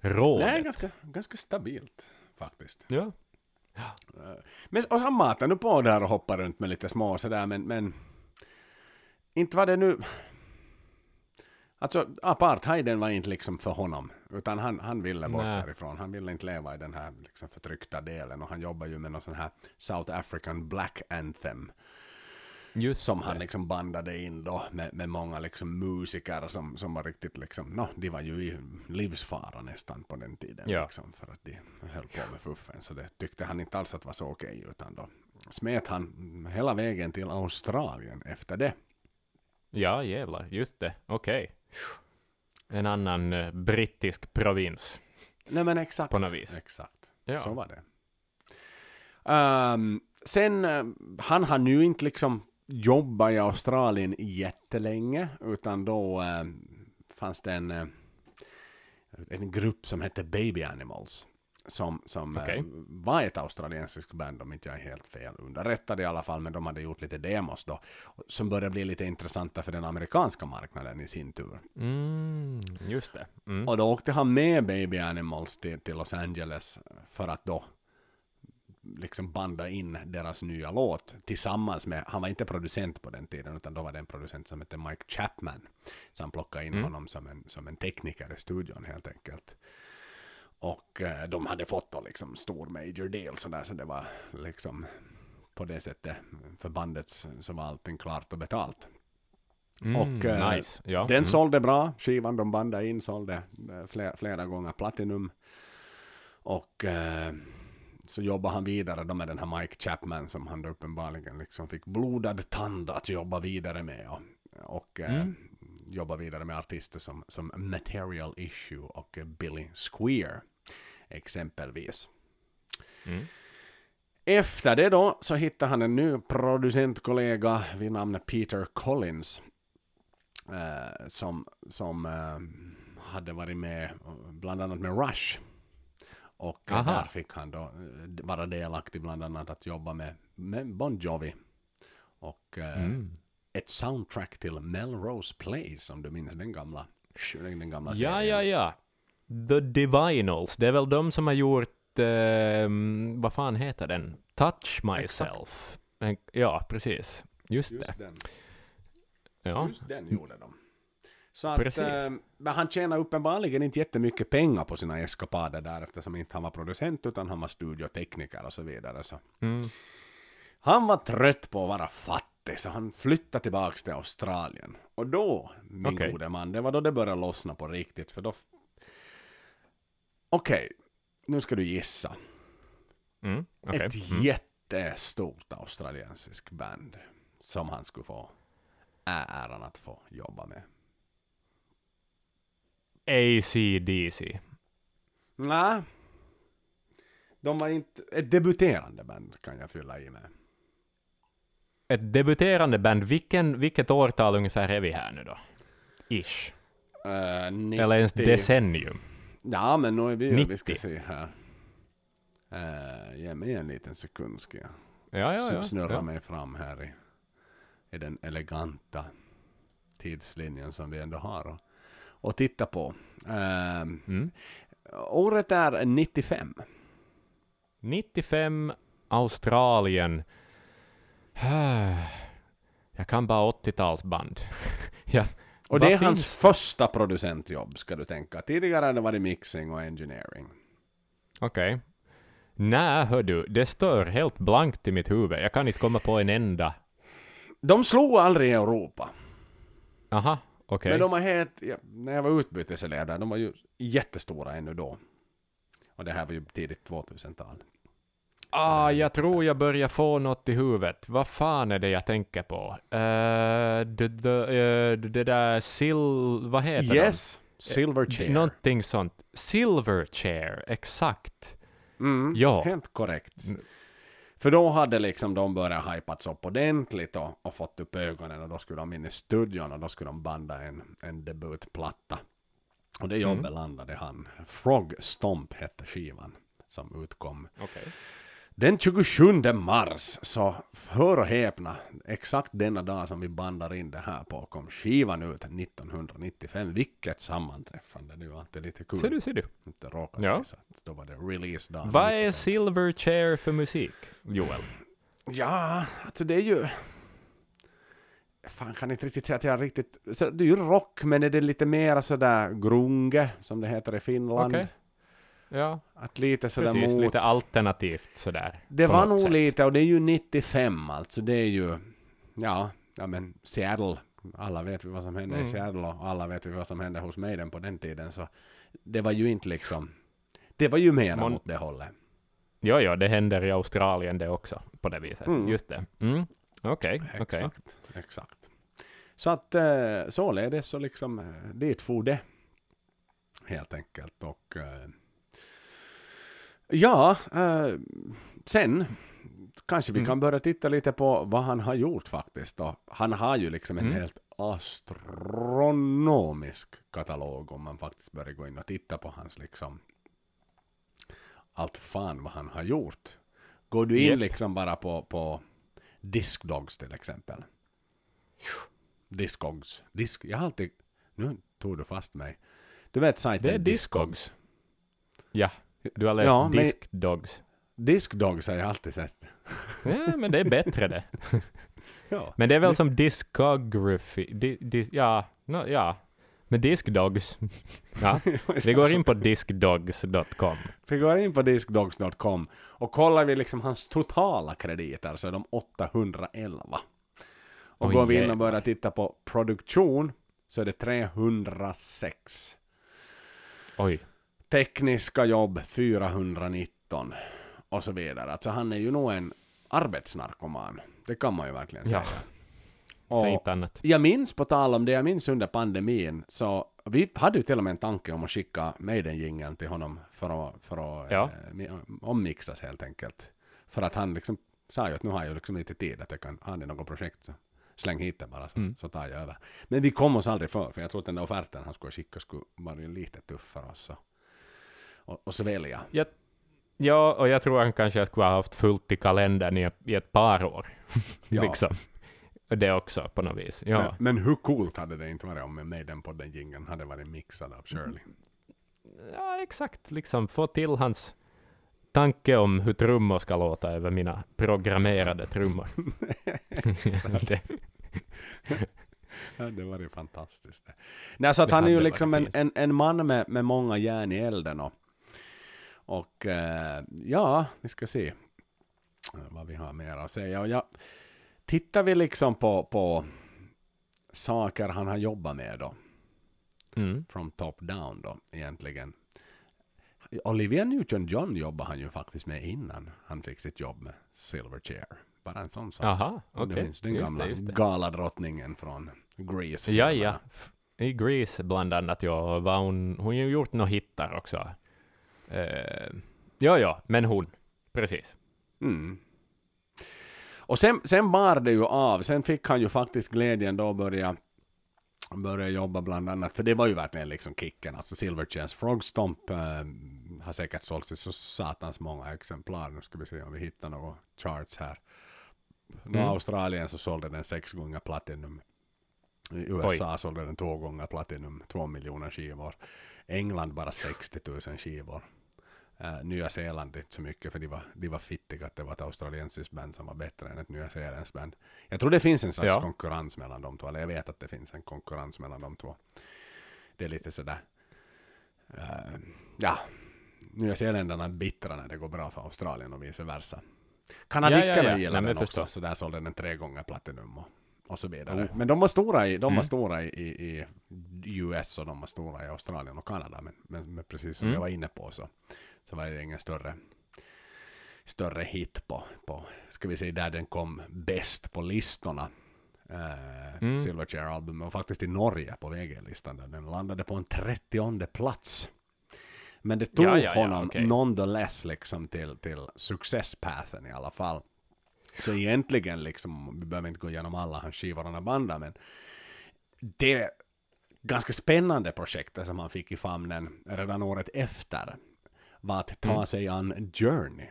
Rådet. Det är ganska, ganska stabilt faktiskt. Ja. Men och han matar nu på där och hoppar runt med lite små sådär, men, men inte var det nu... Alltså apartheiden var inte liksom för honom, utan han, han ville bort Nej. därifrån. Han ville inte leva i den här liksom förtryckta delen och han jobbar ju med någon sån här South African Black Anthem Just som det. han liksom bandade in då med, med många liksom musiker som, som var riktigt liksom, no, de var ju i livsfara nästan på den tiden Ja. liksom för att de höll på med fuffen så det tyckte han inte alls att var så okej utan då smet han hela vägen till Australien efter det. Ja, jävlar. Just det. Okej. En annan eh, brittisk provins. Nej men exakt. På något vis. Exakt. Ja. Så var det. Ehm, sen, eh, han har nu inte liksom jobbat i Australien jättelänge, utan då eh, fanns det en, eh, en grupp som hette Baby Animals. Som, som eh, Okej. var ett australiensiskt band om inte jag är helt fel underrättad i alla fall, men de hade gjort lite demos då, som började bli lite intressanta för den amerikanska marknaden i sin tur. Mm, just det. Mm. Och då åkte han med Baby Animals till, till Los Angeles för att då liksom banda in deras nya låt tillsammans med, han var inte producent på den tiden utan då var det en producent som hette Mike Chapman. Så han plockade in Mm. honom som en, som en tekniker i studion helt enkelt. Och eh, de hade fått då liksom stor major deal sådär så det var liksom på det sättet för bandet så var allting klart och betalt. Mm, och, eh, nice. Ja. Den mm. sålde bra, skivan de bandade in sålde eh, flera, flera gånger platinum. Och eh, så jobbade han vidare då med den här Mike Chapman som han då uppenbarligen liksom fick blodad tand att jobba vidare med. Och, och eh, Mm. jobba vidare med artister som, som Material Issue och eh, Billy Squeer exempelvis. Mm. Efter det då så hittade han en ny producentkollega vid namn Peter Collins. Eh, som som eh, hade varit med eh, bland annat med Rush. Och eh, Aha. där fick han då eh, vara delaktig bland annat att jobba med, med Bon Jovi. Och eh, Mm. ett soundtrack till Melrose Place om du minns den gamla, den gamla Ja, serien. ja, ja. The Divinals. Det är väl de som har gjort, ehm, vad fan heter den? Touch Myself. En, ja, precis. Just, det. Just den. Ja. Just den gjorde de. Så att, eh, men han tjänar uppenbarligen inte jättemycket pengar på sina eskapader där eftersom inte han var producent utan han var studiotekniker och så vidare. Så. Mm. Han var trött på att vara fattig så han flyttade tillbaks till Australien. Och då, min Okej. gode man, det var då det började lossna på riktigt för då... Okej, nu ska du gissa. Mm. okej. Ett Mm. jättestort australiensiskt band som han skulle få äran att få jobba med. ACDC. Nej. De var inte... Ett debuterande band kan jag fylla i med. Ett debuterande band. Vilken, vilket årtal ungefär är vi här nu då? Ish. Uh, 90... Eller ens decennium. Ja, men nu är vi ju... Vi 90. ska se här. Uh, ge mig en liten sekund ska jag Ja, ja, ja. snurra ja. mig fram här i, i den eleganta tidslinjen som vi ändå har och, titta på. Ehm, Mm. året är 95. 95, Australien. <sighs> Jag kan bara 80-talsband. <laughs> ja. Och Vad det är hans finns- första producentjobb ska du tänka. Tidigare hade det varit mixing och engineering. Okej. Nej, hör du, det står helt blankt i mitt huvud. Jag kan inte komma på en enda. De slog aldrig i Europa. Aha, Okej. Men de var helt, ja, när jag var utbytesledare, de var ju jättestora ännu då. Och det här var ju tidigt 2000-tal. Ah, jag tror jag börjar få något i huvudet. Vad fan är det jag tänker på? Uh, det, det, eh, det där sil... Vad heter Yes! de? Silverchair. Någonting sånt. Silverchair, exakt. Mm, Ja. Helt korrekt. Mm. För då hade liksom de börjat hypats upp ordentligt och, och fått upp ögonen och då skulle de in i studion och då skulle de banda en, en debutplatta. Och det jobbet Mm. landade han. Frog Stomp hette skivan som utkom Okej. Den 27 mars. Så hör och häpna, exakt denna dag som vi bandar in det här på kom skivan ut 1995. Vilket sammanträffande, det är lite kul. Ser du, ser du. Inte råka Ja. sig så då var det release dag. Vad är 95. Silverchair för musik, Joel? Ja, alltså det är ju... Fan kan inte riktigt säga att jag riktigt... Så det är ju rock, men är det lite mer sådär grunge, som det heter i Finland? Okej. Ja, Att lite sådär precis. mot... Lite alternativt sådär. det var nog sätt. lite, och det är ju 95 alltså, det är ju... Ja, ja men Seattle, alla vet vi vad som hände Mm. i Seattle och alla vet vi vad som hände hos Maiden på den tiden, så det var ju inte liksom... Det var ju mer Mon- mot det hållet. Jo, jo, det händer i Australien det också, på det viset. Mm. Just det. Mm. Okej, okej. Exakt, exakt. Så att eh, således så liksom eh, dit for det. Helt enkelt. Och eh, ja, eh, sen kanske vi Mm. kan börja titta lite på vad han har gjort faktiskt. Då. Han har ju liksom en Mm. helt astronomisk katalog om man faktiskt börjar gå in och titta på hans liksom allt fan vad han har gjort. Går du in Japp. liksom bara på, på Discdogs till exempel. Discogs. Disc, jag har alltid... Nu tog du fast mig. Du vet sajten Det är Discogs. Ja, du har läst Ja, men- Discdogs. Discdogs har jag alltid sett. <laughs> Ja, men det är bättre det. Ja. Men det är väl som discography. Di, di, ja, no, ja. Men Discdogs. Ja, <laughs> vi går in på discdogs.com. Vi går in på discdogs.com och kollar vi liksom hans totala krediter så är de 811. Och Oj, går vi in och börjar titta på produktion så är det 306. Oj. Tekniska jobb 419 och så vidare. Alltså han är ju nog en arbetsnarkoman. Det kan man ju verkligen Ja. säga. <laughs> Säg Och inte annat. jag minns på tal om det, jag minns under pandemin så vi hade ju till och med en tanke om att skicka Maiden-jingeln till honom för att, för att Ja. eh, mi- ommixas helt enkelt. För att han liksom sa ju att nu har jag liksom lite tid att jag kan, har ni något projekt så släng hit det bara så, Mm. så tar jag över. Men vi kom oss aldrig för, för jag tror att den där offerten han skulle skicka skulle vara lite tuff för oss och, och, och svälja. Ja, och jag tror han kanske skulle ha haft fullt i kalendern i ett, i ett par år. <laughs> Ja. liksom. Det också på något vis. Ja. Men, men hur coolt hade det inte varit om Maiden på den jingeln hade varit mixad av Shirley? ja, exakt. Liksom få till hans tanke om hur trummor ska låta över mina programmerade trummor. <laughs> det, <laughs> Ja, det var ju fantastiskt. Nej, så att han är ju hade liksom en, varit en, en man med, med många järn i elden. Och, och eh, ja, vi ska se eh, vad vi har mer att säga. Och ja, tittar vi liksom på, på saker han har jobbat med då, mm. from top down då egentligen. Olivia Newton-John jobbade han ju faktiskt med innan han fick sitt jobb med Silverchair. Bara en sån sak. Aha, Om du minns den gamla just det. galadrottningen från Grease. Ja, ja. I Grease bland annat, ja. Var hon, hon har ju gjort några hittar också. Uh, ja, ja, men hon. Precis. Mm. Och sen, sen bar det ju av. Sen fick han ju faktiskt glädjen då att börja, börja jobba bland annat. För det var ju verkligen liksom kicken. Alltså Silverchairs Frog Stomp eh, har säkert sålts i så satans många exemplar. Nu ska vi se om vi hittar några charts här. Mm. Mm. Australien så sålde den sex gånger platinum. I USA sålde den två gånger platinum, två miljoner skivor. England bara 60 000 skivor. Uh, Nya Zeeland inte så mycket för de var, de var fittiga att det var ett australiensiskt band som var bättre än ett Nya Zeelands band. Jag tror det finns en slags Ja. konkurrens mellan de två, eller jag vet att det finns en konkurrens mellan de två. Det är lite sådär, uh, ja, Nya Zeeländarna är bittra när det går bra för Australien och vice versa. Kanadickerna Ja, ja, ja. gillar Nej, den också, så där sålde den tre gånger platinum. Och och så vidare. Oh. Men de var stora, i, de var Mm. stora i, i, i US och de var stora i Australien och Kanada. Men, men, men precis som Mm. jag var inne på så, så var det ingen större, större hit på, på, ska vi säga, där den kom bäst på listorna. Uh, Mm. Silverchair-albumet och faktiskt i Norge på VG-listan där den landade på en 30 plats. Men det tog Ja, ja, ja, honom okej. nonetheless liksom till, till successpathen i alla fall. Så egentligen liksom, vi behöver inte gå igenom alla hans skivor och banden, men det ganska spännande projektet som han fick i famnen redan året efter var att ta Mm. sig an Journey,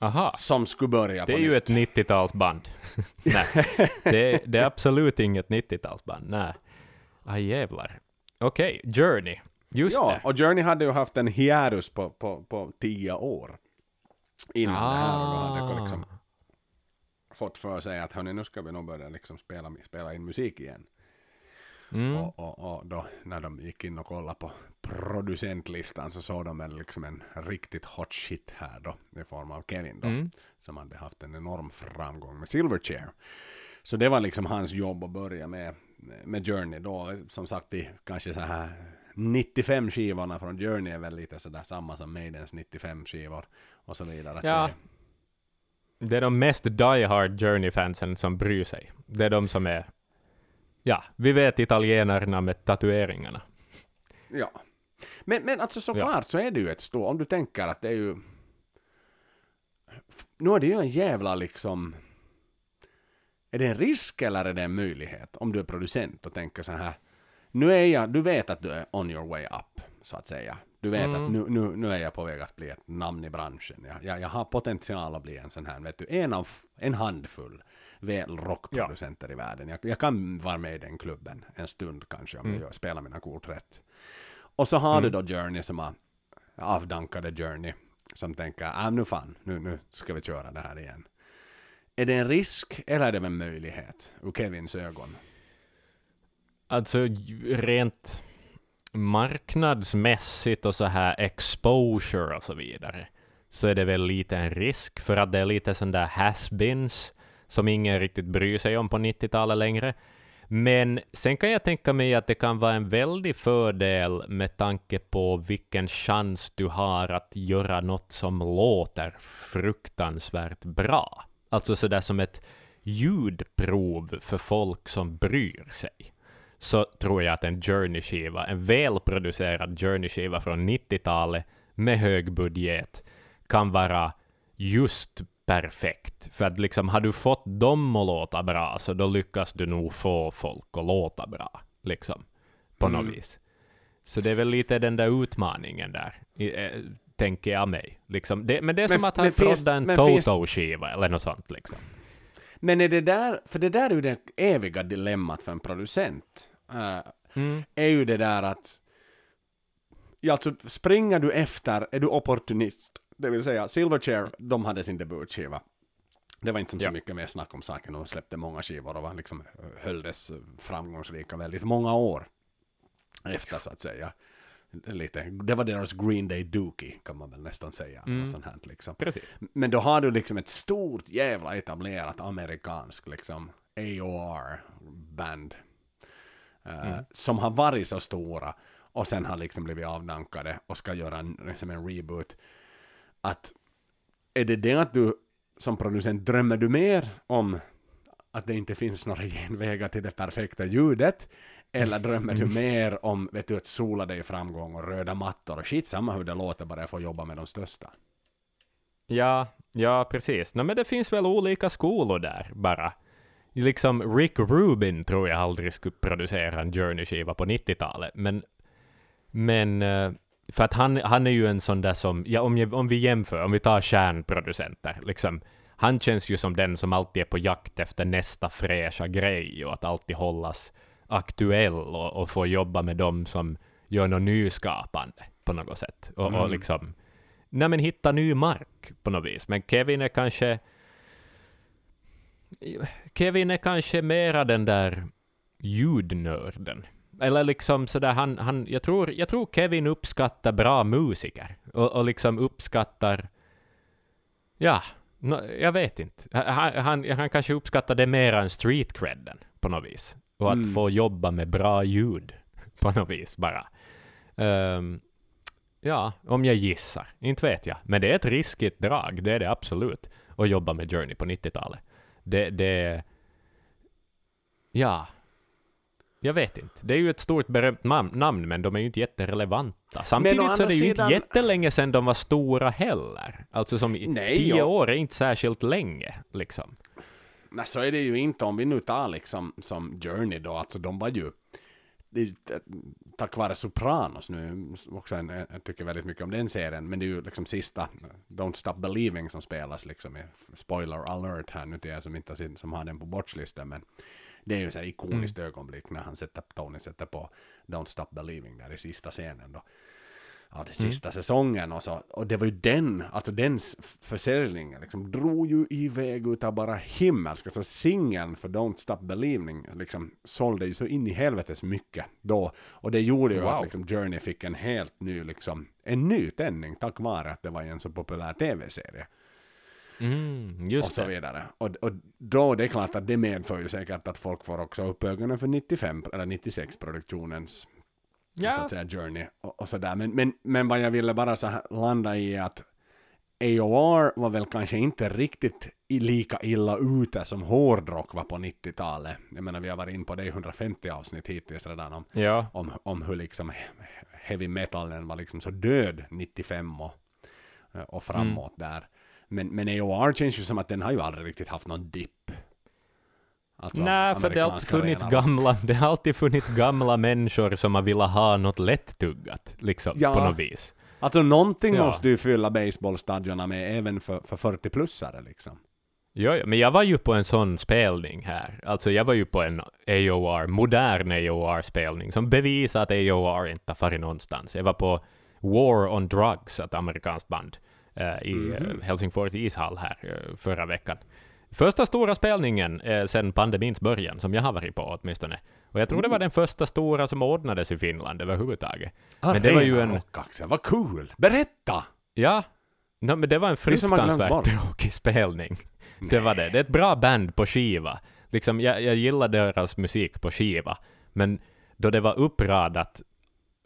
Aha. som skulle börja Det är ju nytt. ett 90-talsband. <laughs> Nej, det, det är absolut inget 90-talsband. Nej. Ah, jävlar. Okej, Journey. Just ja, det. och Journey hade ju haft en hiatus på, på, på tio år innan det här och då hade jag liksom fått för sig att hörni, nu ska vi nog börja liksom spela, spela in musik igen. Mm. Och, och, och då när de gick in och kollade på producentlistan så såg de väl liksom en riktigt hot shit här då i form av Kevin då Mm. som hade haft en enorm framgång med Silverchair. Så det var liksom hans jobb att börja med, med Journey då. Som sagt, i kanske så här 95 skivorna från Journey är väl lite sådär samma som Maidens 95 skivor och så vidare. Ja. Det är de mest die-hard Journey-fansen som bryr sig. Det är de som är... Ja, vi vet italienarna med tatueringarna. Ja. Men, men alltså såklart så är det ju ett stort, om du tänker att det är ju... Nu är det ju en jävla liksom... Är det en risk eller är det en möjlighet om du är producent och tänker så här. Nu är jag, du vet att du är on your way up, så att säga. Du vet Mm. att nu, nu, nu är jag på väg att bli ett namn i branschen. Jag, jag, jag har potential att bli en sån här, vet du, en av en handfull väl rockproducenter i världen. Jag, jag kan vara med i den klubben en stund kanske om Mm. jag spelar mina kort rätt. Och så har Mm. du då Journey som har avdankade Journey som tänker, ah, nu fan, nu, nu ska vi köra det här igen. Är det en risk eller är det en möjlighet ur Kevins ögon? Alltså rent marknadsmässigt och så här exposure och så vidare, så är det väl lite en risk för att det är lite sån där has-beens som ingen riktigt bryr sig om på 90-talet längre. Men sen kan jag tänka mig att det kan vara en väldig fördel med tanke på vilken chans du har att göra något som låter fruktansvärt bra. Alltså sådär som ett ljudprov för folk som bryr sig. Så tror jag att en Journey-skiva, en välproducerad Journey-skiva från 90-talet med hög budget kan vara just perfekt. För att liksom, har du fått dem att låta bra, så då lyckas du nog få folk att låta bra. Liksom. På Mm. något vis. Så det är väl lite den där utmaningen där, i- eh, tänker jag mig. Liksom. Det, men det är Men- som att han finns- prodda en Toto-skiva eller något sånt. Liksom. Men är det där, för det där är ju det eviga dilemmat för en producent. eh, Mm. är ju det där att ja, alltså springer du efter, är du opportunist. Det vill säga Silverchair, de hade sin debutskiva. Det var inte som så Ja. mycket mer snack om saken, de släppte många skivor och var liksom hölldes framgångsrika väldigt många år efter så att säga. Lite, det var deras Green Day Dookie kan man väl nästan säga. Mm. Sånt här, liksom. Precis. Men då har du liksom ett stort jävla etablerat amerikanskt liksom AOR-band. eh, Mm. Som har varit så stora och sen har liksom blivit avdankade och ska göra en, liksom en reboot. Att är det det att du som producent drömmer du mer om att det inte finns några genvägar till det perfekta ljudet? Eller drömmer du mer om vet du, att sola dig i framgång och röda mattor och skit samma hur det låter bara jag får jobba med de största? Ja, ja precis. No, men det finns väl olika skolor där bara. Liksom Rick Rubin tror jag aldrig skulle producera en Journey-skiva på 90-talet, men, men eh, för att han, han är ju en sån där som, ja om, jag, om vi jämför, om vi tar kärnproducenter, liksom, han känns ju som den som alltid är på jakt efter nästa fräscha grej och att alltid hållas aktuell och, och få jobba med dem som gör något nyskapande på något sätt. Och, och Mm. liksom nej men hitta ny mark på något vis. Men Kevin är kanske... Kevin är kanske mera den där ljudnörden. Eller liksom sådär, han, han, jag, tror, jag tror Kevin uppskattar bra musiker. Och, och liksom uppskattar, ja, Nå, jag vet inte. Han, han, han kanske uppskattar det mer än street credden på något vis. Och att Mm. få jobba med bra ljud <laughs> på något vis bara. Ehm, ja, om jag gissar. Inte vet jag. Men det är ett riskigt drag, det är det absolut. Att jobba med Journey på 90-talet. Det, det... Ja. Jag vet inte. Det är ju ett stort berömt nam- namn, men de är ju inte jätterelevanta. Samtidigt så är det ju sidan- inte jättelänge sedan de var stora heller. Alltså som i- Nej, tio ja. år är inte särskilt länge, liksom. Nej, så är det ju inte. Om vi nu tar liksom som Journey då, alltså de var ju tack vare Sopranos nu, också en, jag tycker väldigt mycket om den serien, men det är ju liksom sista Don't Stop Believing som spelas liksom spoiler alert här nu till er som inte som har den på bortslistan, men det är ju så här ikoniskt ögonblick när han sätter, Tony sätter på Don't Stop Believing där i sista scenen då av den Mm. sista säsongen och så. Och det var ju den, alltså den försäljningen liksom drog ju iväg utav bara himmelska. Så singeln för Don't Stop Believing liksom sålde ju så in i helvetes mycket då. Och det gjorde ju Wow. att liksom Journey fick en helt ny liksom, en ny tändning tack vare att det var en så populär tv-serie. Mm, och just så det. vidare. Och, och då det är klart att det medför ju säkert att folk får också upp ögonen för 95 eller 96 produktionens så Ja, att säga journey och, och sådär. Men, men, men vad jag ville bara så landa i att AOR var väl kanske inte riktigt lika illa ute som hårdrock var på 90-talet. Jag menar vi har varit in på det i 150 avsnitt hittills redan om, ja. om, om hur liksom heavy metalen var liksom så död 95 och, och framåt där. Men, men AOR känns ju som att den har ju aldrig riktigt haft någon dipp. Alltså, Nej, för det har alltid funnits rena- gamla, det har alltid funnits gamla människor som har velat ha något lättuggat, liksom, Ja. på något vis. Alltså någonting Ja. måste du fylla baseballstadierna med även för, för 40-plussare liksom. Jo, jo, men jag var ju på en sån spelning här. Alltså jag var ju på en AOR, modern AOR-spelning, som bevisar att AOR inte har farit någonstans. Jag var på War on Drugs, ett amerikanskt band, eh, i Mhm. eh, Helsingfors ishall här eh, förra veckan. Första stora spelningen eh, sedan pandemins början, som jag har varit på åtminstone. Och jag tror det var den första stora som ordnades i Finland överhuvudtaget. Men det var ju en- Rock, Axel, vad cool! Berätta! Ja, no, men det var en fruktansvärt tråkig spelning. Det var det. Det är ett bra band på skiva. Liksom, jag, jag gillar deras musik på skiva, men då det var uppradat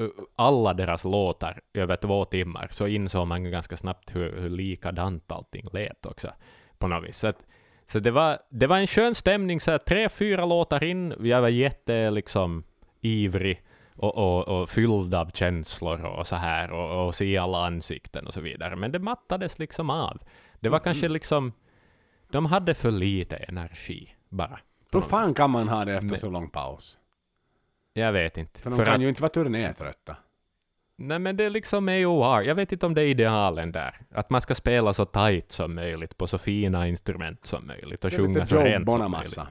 uh, alla deras låtar över två timmar, så insåg man ganska snabbt hur, hur likadant allting lät också, på något vis. Så, att, så det, var, det var en skön stämning, så här, tre, fyra låtar in, jag var jätte, liksom, ivrig och, och, och fylld av känslor och så här, och, och se alla ansikten och så vidare. Men det mattades liksom av. Det var kanske liksom, de hade för lite energi, bara. Hur fan kan man ha det efter Men- så lång paus? Jag vet inte. För de För kan att, ju inte vara turnétrötta. Nej men det är liksom AOR. Jag vet inte om det är idealen där. Att man ska spela så tight som möjligt på så fina instrument som möjligt och sjunga så rent som möjligt. Bonamassa.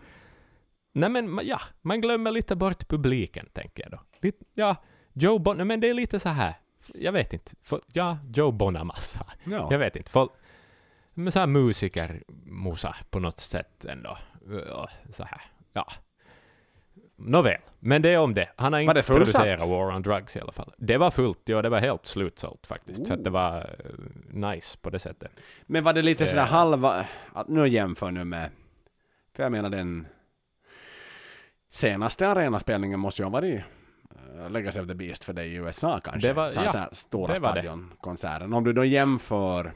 Nej men ja, man glömmer lite bort publiken tänker jag då. Lite, ja, Joe Bon... Men det är lite så här. Jag vet inte. För, ja, Joe Bonamassa. Ja. Jag vet inte. Folk, men så här musiker-musa på något sätt ändå. Så här. Ja. Nåväl, men det är om det. Han har Var introducerat fullsatt? War on Drugs i alla fall. Det var fullt, ja det var helt slutsålt faktiskt. Så att det Oh. var eh, nice på det sättet. Men var det lite sådär Eh. halva... Att nu jämför nu med... För jag menar den... Senaste arenaspelningen måste ju ha varit uh, Legacy of the Beast för dig i USA kanske. Det var- så ja, så här stora stadionkonserten. Om du då jämför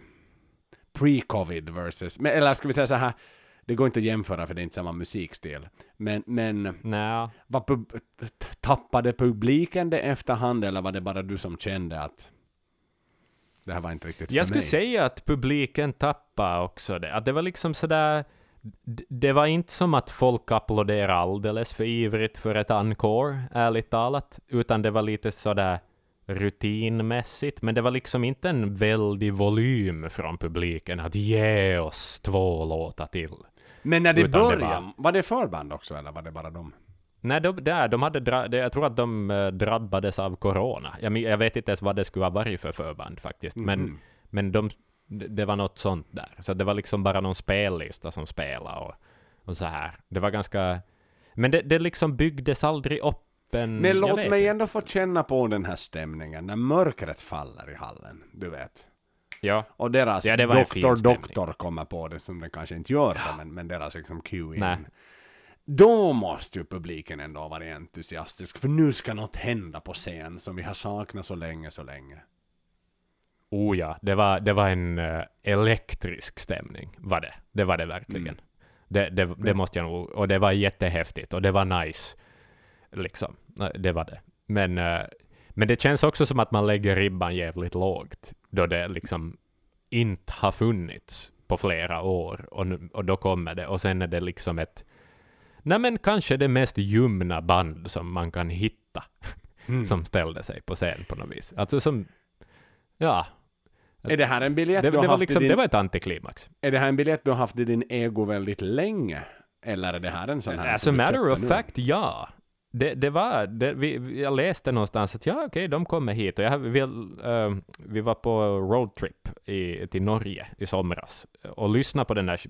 pre-covid versus... Men, eller ska vi säga så här, det går inte att jämföra för det är inte samma musikstil. Men, men var pub, tappade publiken det efterhand eller var det bara du som kände att det här var inte riktigt för Jag skulle mig? säga att publiken tappade också det. Att det var liksom sådär... Det var inte som att folk applåderade alldeles för ivrigt för ett encore, ärligt talat. Utan det var lite sådär rutinmässigt. Men det var liksom inte en väldig volym från publiken att ge oss två låtar till. Men när det Utan det började, var- var... det förband också eller var det bara de? Nej, de, där, de hade dra, jag tror att de eh, drabbades av corona. Jag, jag vet inte ens vad det skulle ha varit för förband faktiskt. Men Mhm. Men de, det var något sånt där. Så det var liksom bara någon spellista som spelade och, och så här. Det var ganska... Men det, det liksom byggdes aldrig upp en... Men låt mig ändå få känna på den här stämningen när mörkret faller i hallen, du vet. Ja, Och deras Ja, doktor doktor kommer på det som den kanske inte gör det, men, men deras liksom cue. Då måste ju publiken ändå vara entusiastisk, för nu ska något hända på scen som vi har saknat så länge, så länge. oh ja, det var, det var en eh, elektrisk stämning, var det. Det var det verkligen. Mm. Det, det, det Men- måste jag nog, och det var jättehäftigt, och det var nice. Liksom, det var det. Men, eh, men det känns också som att man lägger ribban jävligt lågt, då det liksom inte har funnits på flera år, och, och då kommer det, och sen är det liksom ett Nej men kanske det mest ljumna band som man kan hitta, <laughs> Mm. som ställde sig på scen på något vis. Alltså som, ja, Är det här en biljett det, du har det, var haft liksom, din, det var ett antiklimax. Är det här en biljett du har haft i din ego väldigt länge? Eller är det här en sån här As a matter of nu? fact, ja. Det, det var, det, vi, vi- jag läste någonstans att ja, okej, de kommer hit. Och jag, vill, eh, vi var på roadtrip i, till Norge i somras och lyssnade på den där,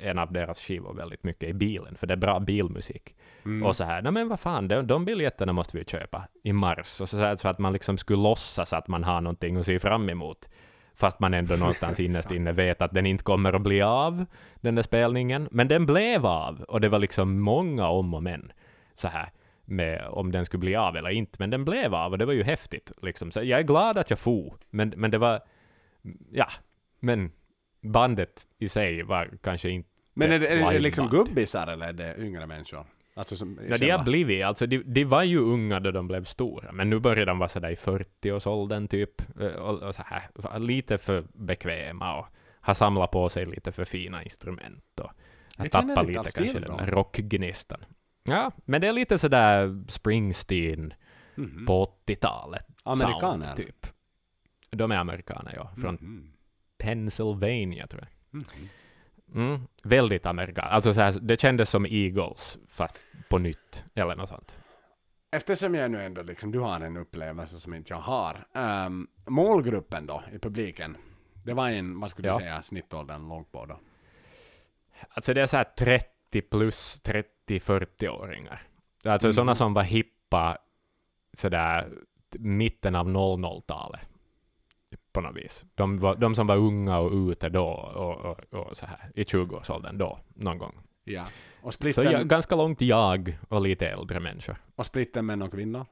en av deras skivor väldigt mycket i bilen, för det är bra bilmusik. Mm. Och så här, nej men vad fan, de, de biljetterna måste vi köpa i mars. Och så, här, så att man liksom skulle låtsas att man har någonting att se fram emot. Fast man ändå någonstans <laughs> innerst inne vet att den inte kommer att bli av, den där spelningen. Men den blev av, och det var liksom många om och men. Så här, med om den skulle bli av eller inte. Men den blev av, och det var ju häftigt. Liksom. Så jag är glad att jag for, men, men det var, ja, men bandet i sig var kanske inte Men är det, är det liksom gubbisar eller är det yngre människor? Alltså som Ja, de har blivit, alltså de, de var ju unga då de blev stora, men nu börjar de vara sådär i 40-årsåldern typ, eh, och, och så här, lite för bekväma och har samlat på sig lite för fina instrument och har tappat lite kanske den där rockgnistan. Ja, men det är lite sådär Springsteen Mhm. på 80-talet. Amerikaner? sound, typ. De är amerikaner, ja. Från Mhm. Pennsylvania, tror jag. Mhm. Mm, väldigt amerikanskt. Alltså så här, det kändes som Eagles, fast på nytt, eller något sånt. Eftersom jag nu ändå liksom, du har en upplevelse som inte jag har. Um, målgruppen då, i publiken. Det var en, vad skulle du Ja. säga, snittåldern låg på då? Alltså det är så här 30 plus 30-40-åringar. Alltså Mm. sådana som var hippa sådär mitten av 00-talet. På något vis. De, var, de som var unga och ute då och, och, och så här i 20-årsåldern då, någon gång. Ja. Och Så splitten, jag, ganska långt jag och lite äldre människor. och splitten män och kvinnor?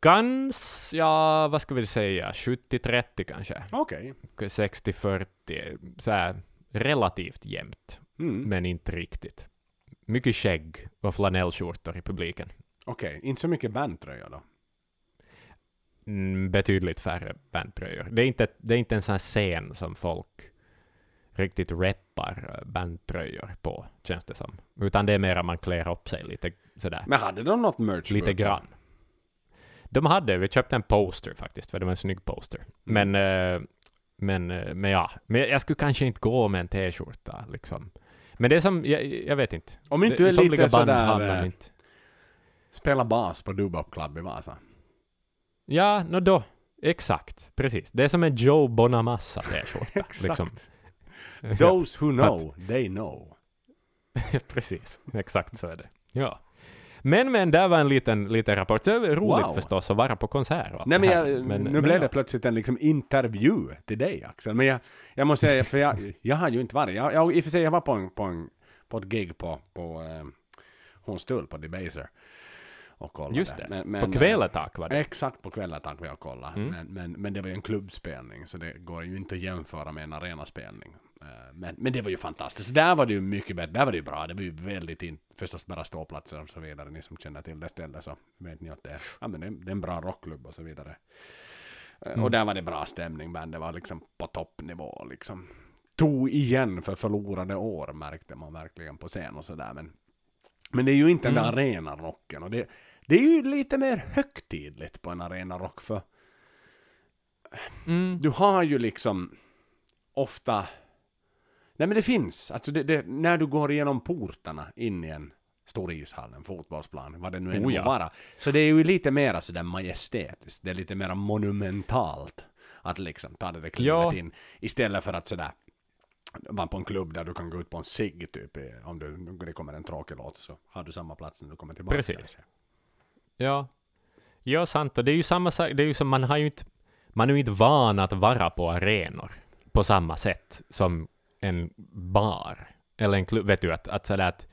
Gans, ja vad ska vi säga, 70-30 kanske. Okej. 60-40, så här relativt jämnt. Mm. men inte riktigt. Mycket skägg och flanellskjortor i publiken. Okej, inte så mycket bandtröjor då? Mm, betydligt färre bandtröjor. Det är, inte, det är inte en sån här scen som folk riktigt reppar eh, bandtröjor på, känns det som. Utan det är mer att man klär upp sig lite sådär, Men hade de något merch? lite grann. De hade, vi köpte en poster faktiskt, för det var en snygg poster. Men, eh, men, eh, men ja, men jag skulle kanske inte gå med en t-skjorta liksom. Men det är som, jag, jag vet inte. Om inte Det- du är lite sådär, eh, inte. spela bas på Dubop Club i Vasa. Ja, nå då. Exakt, precis. Det är som en Joe Bonamassa t-skjorta. <laughs> Liksom. Those who know, they know. <laughs> precis, exakt så är det. Ja. Men, men, där var en liten, liten rapport. Det är roligt Wow. förstås att vara på konsert och allt Nej men, jag, Men- nu men blev ja. det plötsligt en liksom intervju till dig Axel. Men jag, jag måste säga, för jag, jag har ju inte varit, jag, jag, i och för sig jag var på, en, på, en, på ett gig på, på eh, Hornstull på Debaser. Och kollade. Just det, Men, men, på Kväletak var det. Exakt, på kvällen tack vi har kollat. Mm. Men, men, men det var ju en klubbspelning, så det går ju inte att jämföra med en arenaspelning. Eh, Men, men det var ju fantastiskt. Där var det ju mycket bättre, där var det ju bra. Det var ju väldigt in, förstås bara ståplatser och så vidare. Ni som känner till det stället så vet ni att det är, ja, men det är, en bra rockklubb och så vidare. Eh, Mm. Och där var det bra stämning, men det var liksom på toppnivå liksom. Tog igen för förlorade år märkte man verkligen på scen och sådär. Men, men det är ju inte den där Mm. arenarocken. Och det, det är ju lite mer högtidligt på en arenarock för Mm. du har ju liksom ofta... Nej men det finns, alltså det, det, när du går igenom portarna in i en stor ishall, en fotbollsplan, vad det nu än Oh må ja. vara. Så det är ju lite mera sådär majestätiskt, det är lite mera monumentalt att liksom ta det där klivet Ja. in. Istället för att sådär vara på en klubb där du kan gå ut på en cigg typ, om du, det kommer en tråkig låt så har du samma plats när du kommer tillbaka. Precis. kanske. Ja. Ja, sant. Och det är ju samma sak. Det är ju som, man har ju inte... man är ju inte van att vara på arenor på samma sätt som en bar eller en klubb. Vet du, att, att, sådär att,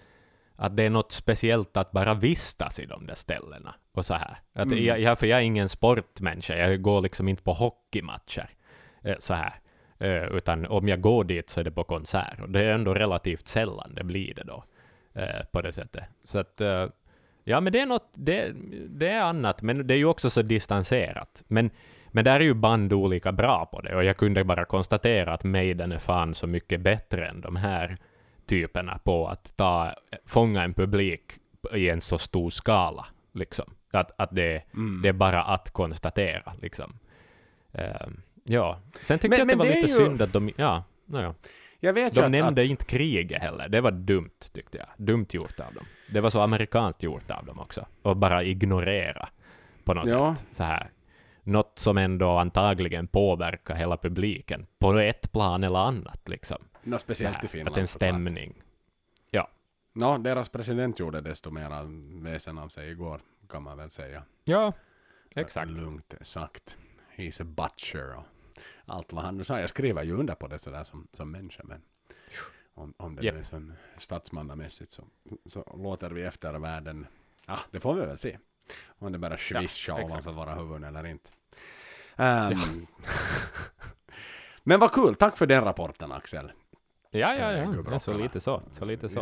att det är något speciellt att bara vistas i de där ställena. Och så här. Att Mm. jag, jag, för jag är ingen sportmänniska, jag går liksom inte på hockeymatcher. eh, Så här. Eh, Utan om jag går dit så är det på konsert. Och det är ändå relativt sällan det blir det då. eh, På det sättet. Så att, ja men det är något, det, det är annat, men det är ju också så distanserat. Men, men där är ju band olika bra på det, och jag kunde bara konstatera att Maiden är fan så mycket bättre än de här typerna på att ta, fånga en publik i en så stor skala. Liksom. Att, att det, Mm. det är bara att konstatera. Liksom. Eh, ja. Sen tyckte Men- jag att det var det lite ju- synd att de... Ja, ja. Jag vet De att, nämnde att, inte kriget heller. Det var dumt, tyckte jag. Dumt gjort av dem. Det var så amerikanskt gjort av dem också. Och bara ignorera på något Ja. sätt. Så här. Något som ändå antagligen påverkar hela publiken på ett plan eller annat. Liksom. Nå, Så speciellt här, i Finland. att en såklart. stämning. Nå, deras president gjorde desto mer väsen av sig igår, kan man väl säga. Ja, exakt. Lugnt sagt. He's a butcher och allt vad han nu sa. Jag skriver ju under på det sådär som, som människa, men om, om det nu är som statsmannamässigt så, så låter vi efter världen. Ja, det får vi väl se. Om det bara svischar exakt. ovanför våra huvuden eller inte. Ehm, <laughs> men vad kul, tack för den rapporten Axel. Ja, ja, Eh, ja. ja så lite så. Så lite så.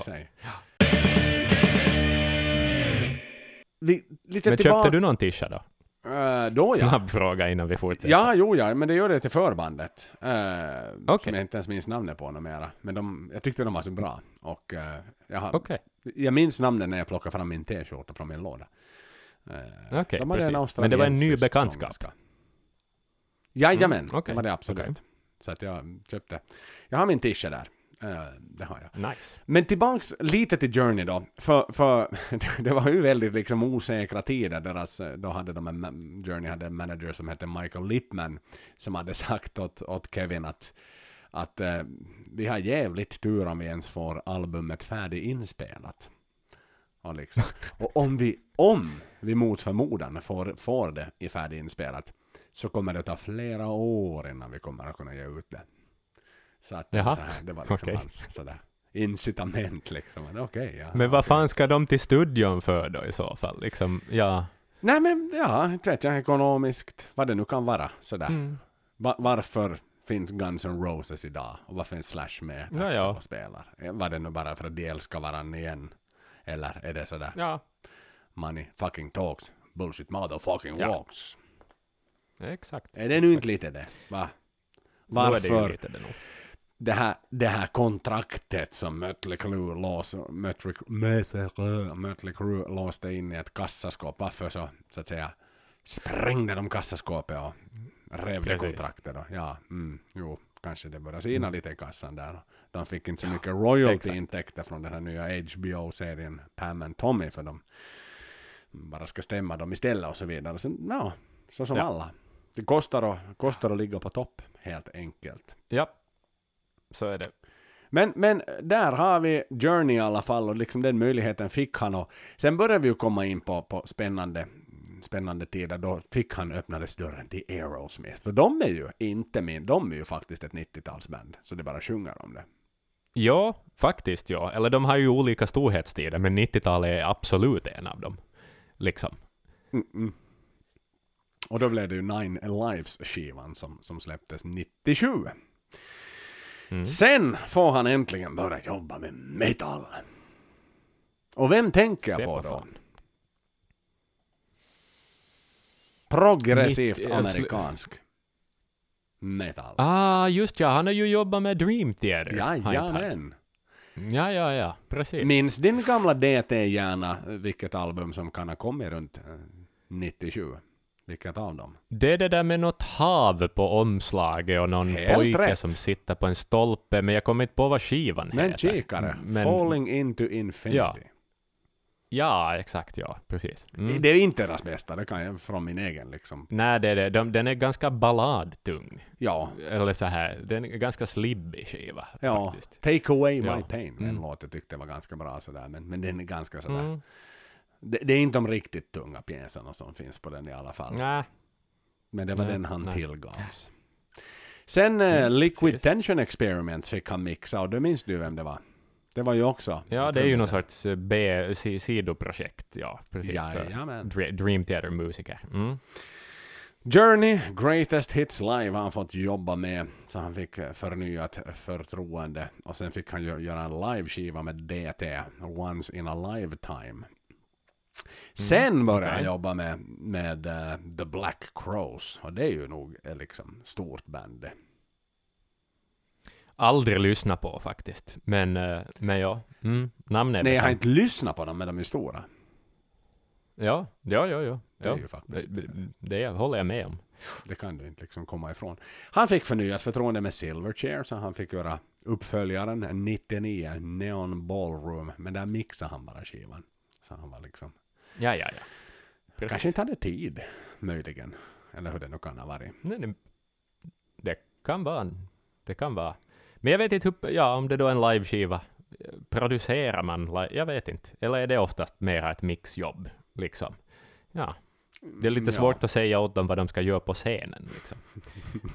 Li, lite Men köpte du någon tisha då? Eh, då ja. Snabb fråga innan vi fortsätter. Ja, jo, ja, men det gör det till förbandet. Uh, Okej. Som jag inte ens minns namnet på numera. Men de, jag tyckte de var så bra. Och eh, jag, har, Okej, jag minns namnen när jag plockade fram min t-skjorta från min låda. Uh, Okej, en precis. Men det var en ny bekantskap. sångerska. Jajamän, Mm, okej, det var det absolut. Så att jag köpte. Jag har min t-shirt där. Eh, det har jag. nice. Men tillbaks lite till Journey då. För, för <laughs> det var ju väldigt liksom osäkra tider. Deras, eh, då hade de en, Journey hade en manager som hette Michael Lippman. Som hade sagt åt, åt Kevin att, att eh, vi har jävligt tur om vi ens får albumet färdiginspelat. Och, liksom. <laughs> och om vi, om vi mot förmodan får, får det i färdiginspelat så kommer det ta flera år innan vi kommer att kunna ge ut det. Så att Jaha, så här, det var liksom okej. hans sådär incitament liksom. Okej, ja. Men vad okej. fan ska de till studion för då i så fall? Liksom, ja. Nej men ja, inte vet jag, ekonomiskt, vad det nu kan vara sådär. Mm. Va- varför finns Guns N' Roses idag? Och varför finns Slash med Ja, ja. och spelar? Eh, Var det nu bara för att de älskar varandra igen? Eller är det sådär Ja, money fucking talks, bullshit motherfucking Ja. walks? Exakt. Är det nu inte lite det? Va? Är det Varför lite det det här, det här kontraktet som Mötley Crüe lås, Mötley, Mötley, Mötley Crüe låste in i ett kassaskåp. Varför så, så att säga, sprängde de kassaskåpet och rev det kontraktet då? Ja, mm, jo, kanske det började sina lite i kassan där. De fick inte så mycket royalty-intäkter från den här nya HBO-serien Pam and Tommy för de bara ska stämma dem istället och så vidare. Så, ja, så som Ja. alla. Det kostar att, kostar att ligga på topp, helt enkelt. Ja, så är det. Men, men där har vi Journey i alla fall och liksom den möjligheten fick han och sen började vi ju komma in på, på spännande, spännande tider. Då fick han öppnades dörren till Aerosmith. För de är ju inte min, de är ju faktiskt ett 90-talsband. Så det bara sjunger om det. Ja, faktiskt ja. Eller de har ju olika storhetstider, men 90-talet är absolut en av dem. Liksom. Mm -mm. Och då blev det ju Nine Lives skivan som, som släpptes 97. Mm. Sen får han äntligen börja jobba med metal. Och vem tänker jag på då? fan. Progressivt Mitt- sl- amerikansk metal. Ah, just ja. Han har ju jobbat med Dream Theater. Jajamän. Ja, ja, ja. Precis. Minns din gamla DT-hjärna vilket album som kan ha kommit runt eh, 97? Vilket av dem? Det är det där med något hav på omslaget och någon Helt pojke rätt. som sitter på en stolpe, men jag kommer inte på vad skivan Men heter. kikare. Men- Falling into infinity. Ja. Ja, exakt ja. Precis. Mm. Det är inte deras bästa, det kan jag från min egen liksom. Nej, det är det. De, den är ganska balladtung. Ja, Eller så här, den är ganska slibbig skiva. ja. Faktiskt. Take away my Ja. pain. En Mm. låt jag tyckte var ganska bra sådär, men, men den är ganska sådär. Mm. Det, det är inte de riktigt tunga pjäserna som finns på den i alla fall. Nej, Men det var Nej, den han nej. tillgavs. Sen eh, Liquid precis. Tension Experiments fick han mixa och det minns du vem det var? Det var ju också... Ja, det är ju någon sorts eh, B, si- sidoprojekt, ja, precis, för Jajamän. Dre- Dream Theater-musiker. Mm. Journey, Greatest Hits Live har han fått jobba med. Så han fick eh, förnyat förtroende. Och sen fick han ju göra en liveskiva med DT, Once in a Lifetime. Sen började han okej. jobba med, med eh, The Black Crows. Och det är ju nog eh, liksom stort band. Aldrig lyssnat på faktiskt, men, eh, men ja, mm. namnet är Nej, jag har inte lyssnat på dem, men de är stora. Ja, ja, ja, ja. Det är ju faktiskt... Det, det håller jag med om. Det kan du inte liksom komma ifrån. Han fick förnyat förtroende med Silverchair, så han fick göra uppföljaren 99, Neon Ballroom. Men där mixade han bara skivan. Så han var liksom... Ja, ja, ja. Precis. Kanske inte hade tid, möjligen. Eller hur det nu kan ha varit. Nej, nej. Det kan vara. Det kan vara. Men jag vet inte hur, ja, om det då är en liveskiva. Producerar man Jag vet inte. Eller är det oftast mer ett mixjobb, liksom? Ja. Det är lite Ja. svårt att säga åt dem vad de ska göra på scenen, liksom.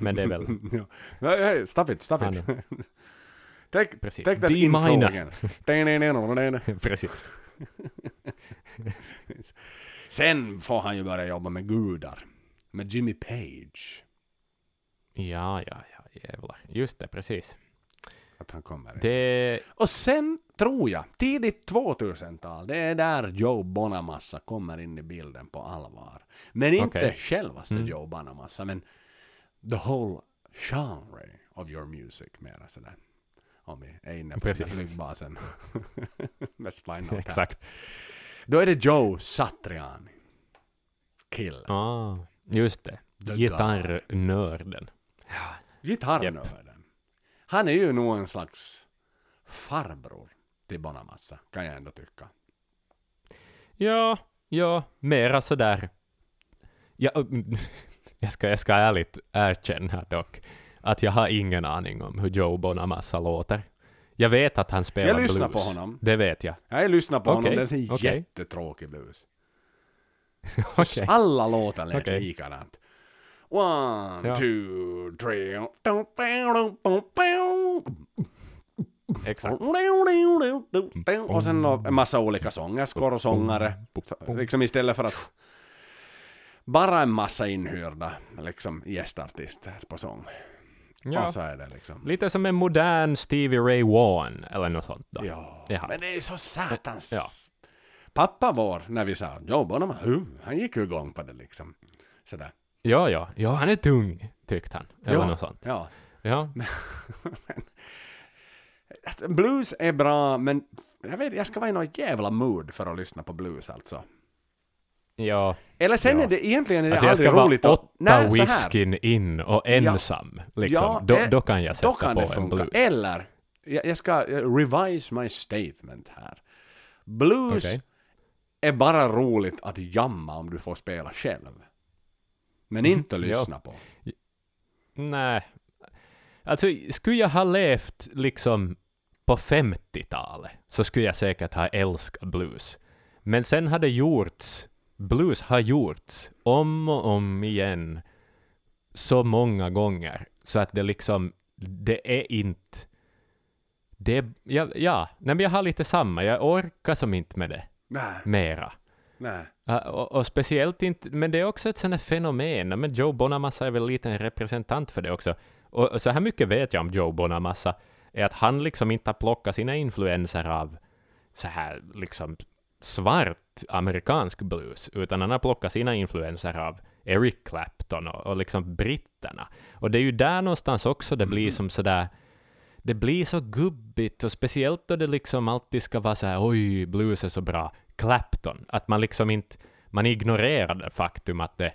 Men det är väl... <laughs> ja. Stop it, stop it. <laughs> take, Precis. take that D intro minor. again. Precis. <laughs> Sen får han ju börja jobba med gudar. Med Jimmy Page. Ja, ja, ja, jävlar. Just det, precis. Att han kommer. Det... Och sen tror jag, tidigt 2000-tal, det är där Joe Bonamassa kommer in i bilden på allvar. Men inte Okej. självaste Mm. Joe Bonamassa, men the whole genre of your music, mera sådär. Om vi är inne på Precis. flygbasen. med Spinal. Exakt. Då är det Joe Satriani. Killen. Ah, just det. Gitarrnörden. Gitarrnörden. Han är ju nog en slags farbror till Bonamassa, kan jag ändå tycka. Ja, ja, mera sådär. Ja, <laughs> jag, ska, jag ska ärligt erkänna dock att jag har ingen aning om hur Joe Bonamassa låter. Jag vet att han spelar Jag lyssnar blues. på honom. Det vet jag. Jag lyssnar på honom, Okej, det är en okej. jättetråkig blues. <laughs> Okej. Alla låtar lät Okej. likadant. One, Ja. two, three. Exakt. Och sen en massa olika sångerskor och sångare. Liksom istället för att bara en massa inhyrda liksom, gästartister på sång. Ja, Och så är det liksom. lite som en modern Stevie Ray Vaughan eller något sånt då. Ja, Jaha. men det är så satans... Ja. Pappa vår, när vi sa Joe Bonham, han gick ju igång på det liksom. Sådär. ja, ja, ja, han är tung, tyckte han. Eller Ja. något sånt. Ja. Ja, <laughs> Blues är bra, men jag vet, jag ska vara i någon jävla mood för att lyssna på blues alltså. Ja. Eller sen Ja. är det egentligen är det Alltså jag aldrig ska vara roligt åtta Nej, whiskyn in och ensam. Liksom. Ja, då, eh, då kan jag sätta kan på en blues. Eller, jag, jag ska eh, revise my statement här. Blues Okej. är bara roligt att jamma om du får spela själv. Men <laughs> inte Ja. lyssna på. Nej. Alltså, skulle jag ha levt liksom på 50-talet så skulle jag säkert ha älskat blues. Men sen har det gjorts, blues har gjorts om och om igen så många gånger så att det liksom, det är inte, det, ja, ja, nej men jag har lite samma, jag orkar som inte med det Nej, mera. Ja, och, och speciellt inte, men det är också ett sånt här fenomen, men Joe Bonamassa är väl lite en representant för det också. Och, och så här mycket vet jag om Joe Bonamassa, är att han liksom inte har plockat sina influenser av så här liksom svart amerikansk blues, utan han har plockat sina influenser av Eric Clapton och, och liksom britterna. Och det är ju där någonstans också det blir som sådär, det blir så gubbigt och speciellt då det liksom alltid ska vara så här oj, blues är så bra. Clapton, att man liksom inte, man ignorerar det faktum att det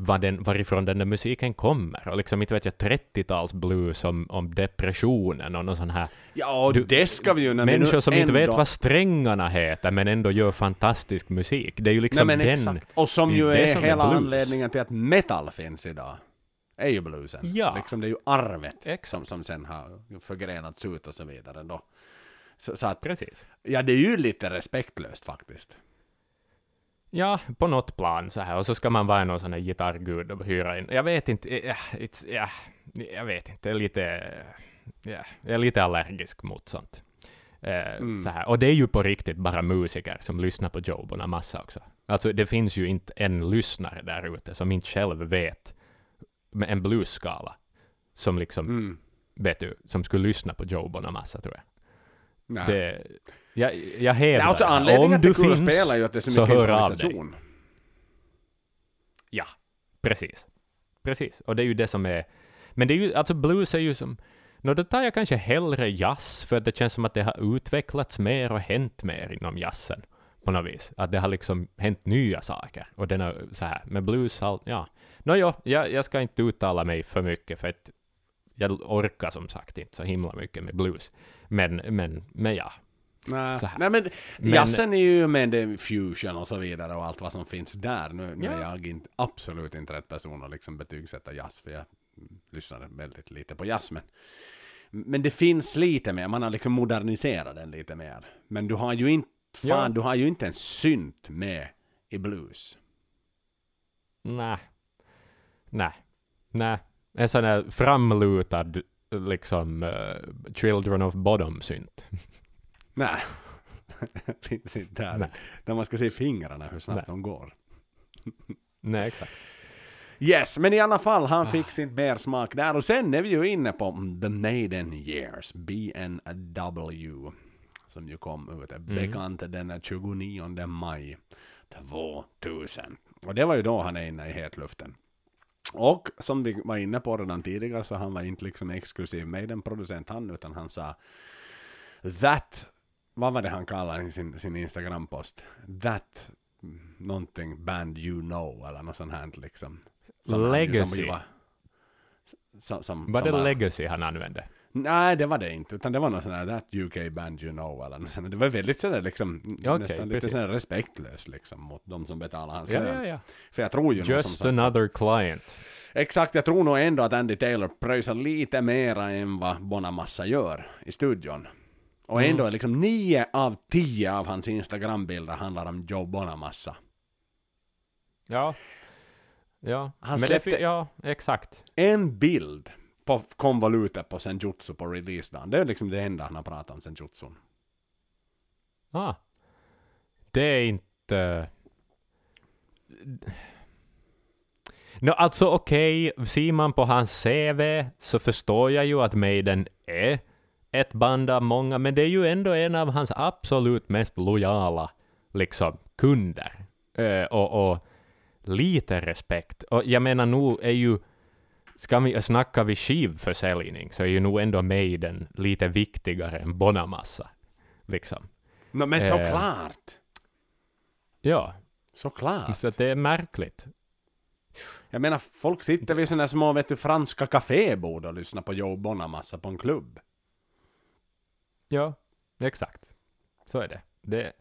var den, varifrån den där musiken kommer. Och liksom inte vet jag 30-tals blues om, om depressionen och någon sån här Ja, och Du- det ska vi ju när människor som inte vet ändå- vad strängarna heter men ändå gör fantastisk musik. Det är ju liksom Nej, men den... exakt. Och som är ju är som är hela blues. anledningen till att metal finns idag. Är ju bluesen. Ja. Liksom det är ju arvet Exakt. som, som sen har förgrenats ut och så vidare då. Så, så att, Precis. ja det är ju lite respektlöst faktiskt. Ja, på något plan så här. Och så ska man vara någon sån här gitarrgud och hyra in. Jag vet inte, ja, it's, ja, jag vet inte, jag är lite, ja, jag är lite allergisk mot sånt. Eh, Mm. så här. Och det är ju på riktigt bara musiker som lyssnar på Joe Bonamassa också. Alltså det finns ju inte en lyssnare där ute som inte själv vet med en bluesskala som liksom, Mm. vet du, som skulle lyssna på Joe Bonamassa tror jag. Nej. Det, jag, jag hävdar, Nej, alltså anledningen om du finns, spela är ju att det är så, mycket hör av dig. Ja, precis. Precis, och det är ju det som är... Men det är ju, alltså blues är ju som... Nå, då tar jag kanske hellre jazz, för att det känns som att det har utvecklats mer och hänt mer inom jazzen, på något vis. Att det har liksom hänt nya saker. Och den är så här, med blues, ja. Nåjo, jag, jag ska inte uttala mig för mycket, för att jag orkar som sagt inte så himla mycket med blues. Men, men, men ja. Nej. Nej men, Men- jazzen är ju med det fusion och så vidare och allt vad som finns där. Nu, nu Ja. är jag inte, absolut inte rätt person att liksom betygsätta jazz för jag lyssnar väldigt lite på jazz. Men, men det finns lite mer, man har liksom moderniserat den lite mer. Men du har ju inte, fan Ja. du har ju inte en synt med i blues. Nej. Nej. Nej. En sån här framlutad, liksom, eh, Children of Bodom-synt. Nej. <laughs> finns inte där. Nej. Där man ska se fingrarna hur snabbt Nej. de går. Nej, exakt. Yes, men i alla fall, han fick sin mer smak där. Och sen är vi ju inne på mm, The Maiden Years, BNW, som ju kom ut, är bekant den 29 maj 2000. Och det var ju då han är inne i hetluften. Och som vi var inne på redan tidigare så han var inte liksom exklusiv Maiden-producent han, utan han sa That, vad var det han kallade sin, sin Instagram-post? That någonting band you know eller något sånt här liksom. ju- Legacy. var, som, som, Var som det Legacy han använde? Nej, det var det inte. Utan det var någon sån här That UK Band You Know eller något sånt. Det var väldigt sådär liksom, Okej, nästan lite sådär respektlös liksom mot de som betalar hans Ja, lön. ja, ja. För jag tror ju Just another client. Exakt, jag tror nog ändå att Andy Taylor pröjsar lite mera än vad Bonamassa gör i studion. Och Mm. ändå är liksom nio av tio av hans Instagram-bilder handlar om Joe Bonamassa. Ja. Ja. Han släppte- ja, exakt. En bild på konvolutet på Senjutsu på releasedagen. Det är liksom det enda han har pratat om Senjutsun. Ah. Det är inte... Nå, alltså okej, ser man på hans CV så förstår jag ju att Maiden är ett band av många, men det är ju ändå en av hans absolut mest lojala liksom, kunder. Eh, och, och lite respekt. Och jag menar, nu är ju... Ska vi snacka vi skivförsäljning så är ju nog ändå Maiden lite viktigare än Bonamassa. Liksom. No, men Eh. såklart! Ja, Såklart! så det är märkligt. Jag menar, folk sitter vid sådana små, vet du, franska kafébord och lyssnar på Joe Bonamassa på en klubb. Ja, exakt. Så är det. det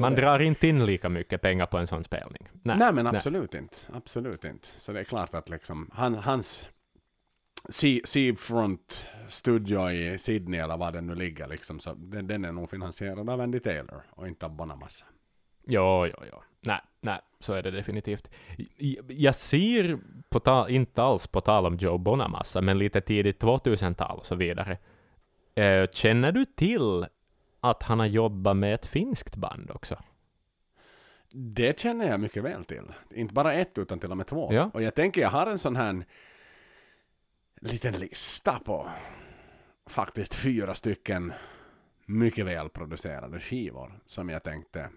man det drar inte in lika mycket pengar på en sån spelning. Nej, Nej, men absolut inte. Absolut inte. Så det är klart att liksom, han, hans Sea- Seafront studio i Sydney eller var den nu ligger liksom, så den, den är nog finansierad av Andy Taylor och inte av Bonamassa. Jo, jo, jo. Nej, nej, så är det definitivt. Jag ser, på tal, inte alls på tal om Joe Bonamassa, men lite tidigt 2000-tal och så vidare. Eh, känner du till att han har jobbat med ett finskt band också? Det känner jag mycket väl till. Inte bara ett utan till och med två. Ja. Och jag tänker jag har en sån här liten lista på faktiskt fyra stycken mycket välproducerade skivor som jag tänkte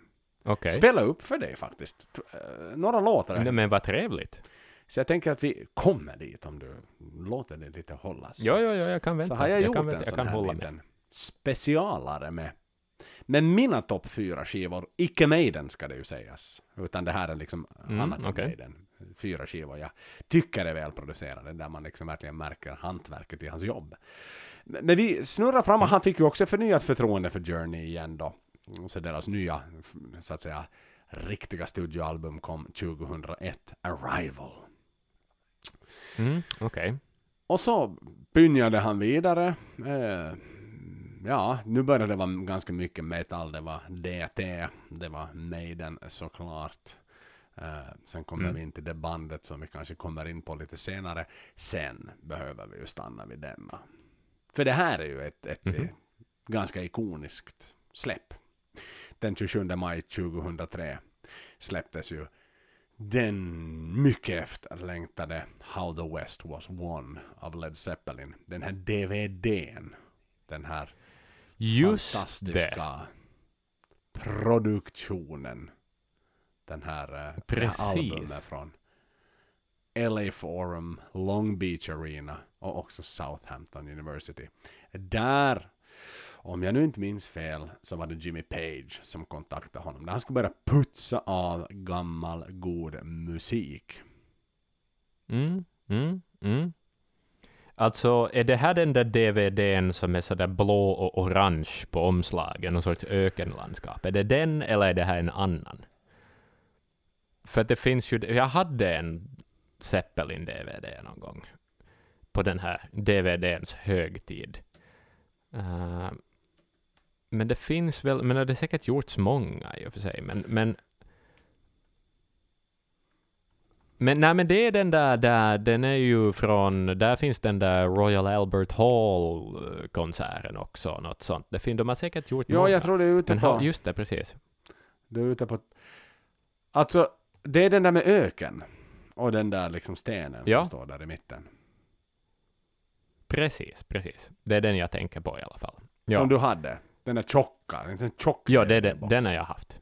Okej. spela upp för dig faktiskt. Eh, Några låtar. Nej, Men vad trevligt. Så jag tänker att vi kommer dit om du låter det lite hållas. Jo, jo, jo, jag kan vänta. Så har jag, gjort kan, en vänta. jag sån kan här hålla med. Specialare med, med mina topp fyra skivor. Icke Maiden ska det ju sägas. Utan det här är liksom Mm, annat än okej. Maiden. Fyra skivor jag tycker är välproducerade. Där man liksom verkligen märker hantverket i hans jobb. Men men vi snurrar fram och han fick ju också förnyat förtroende för Journey igen då. Så deras nya, så att säga, riktiga studioalbum kom 2001, Arrival. Mm, Okej. Och så bynjade han vidare. Eh, ja, nu började det vara ganska mycket metal. Det var DT, det var Maiden såklart. Uh, sen kommer Mm. vi in till det bandet som vi kanske kommer in på lite senare. Sen behöver vi ju stanna vid denna. För det här är ju ett, ett Mhm. eh, ganska ikoniskt släpp. Den 27 maj 2003 släpptes ju den mycket efterlängtade How the West Was Won av Led Zeppelin. Den här DVDn. Den här Just det. produktionen. Den här, eh, det här Precis. albumet från LA Forum, Long Beach Arena och också Southampton University. Där, om jag nu inte minns fel, så var det Jimmy Page som kontaktade honom. Där han skulle börja putsa av gammal god musik. Mm, mm, mm. Alltså, är det här den där DVDn som är sådär blå och orange på omslagen, någon sorts ökenlandskap? Är det den eller är det här en annan? För att det finns ju, jag hade en Zeppelin-DVD någon gång på den här DVDns högtid. Uh, men det finns väl, men det har säkert gjorts många i och för sig, men, men men nej, men det är den där, där, den är ju från, där finns den där Royal Albert Hall-konserten också, något sånt. Det fin, de har säkert gjort Ja, många. jag tror det är ute men på... just det, precis. Du är ute på... Alltså, det är den där med öken. Och den där liksom stenen Ja. som står där i mitten. Precis, precis. Det är den jag tänker på i alla fall. Ja, Som du hade. Den där tjocka. En sån tjock ja det är den, den har jag haft.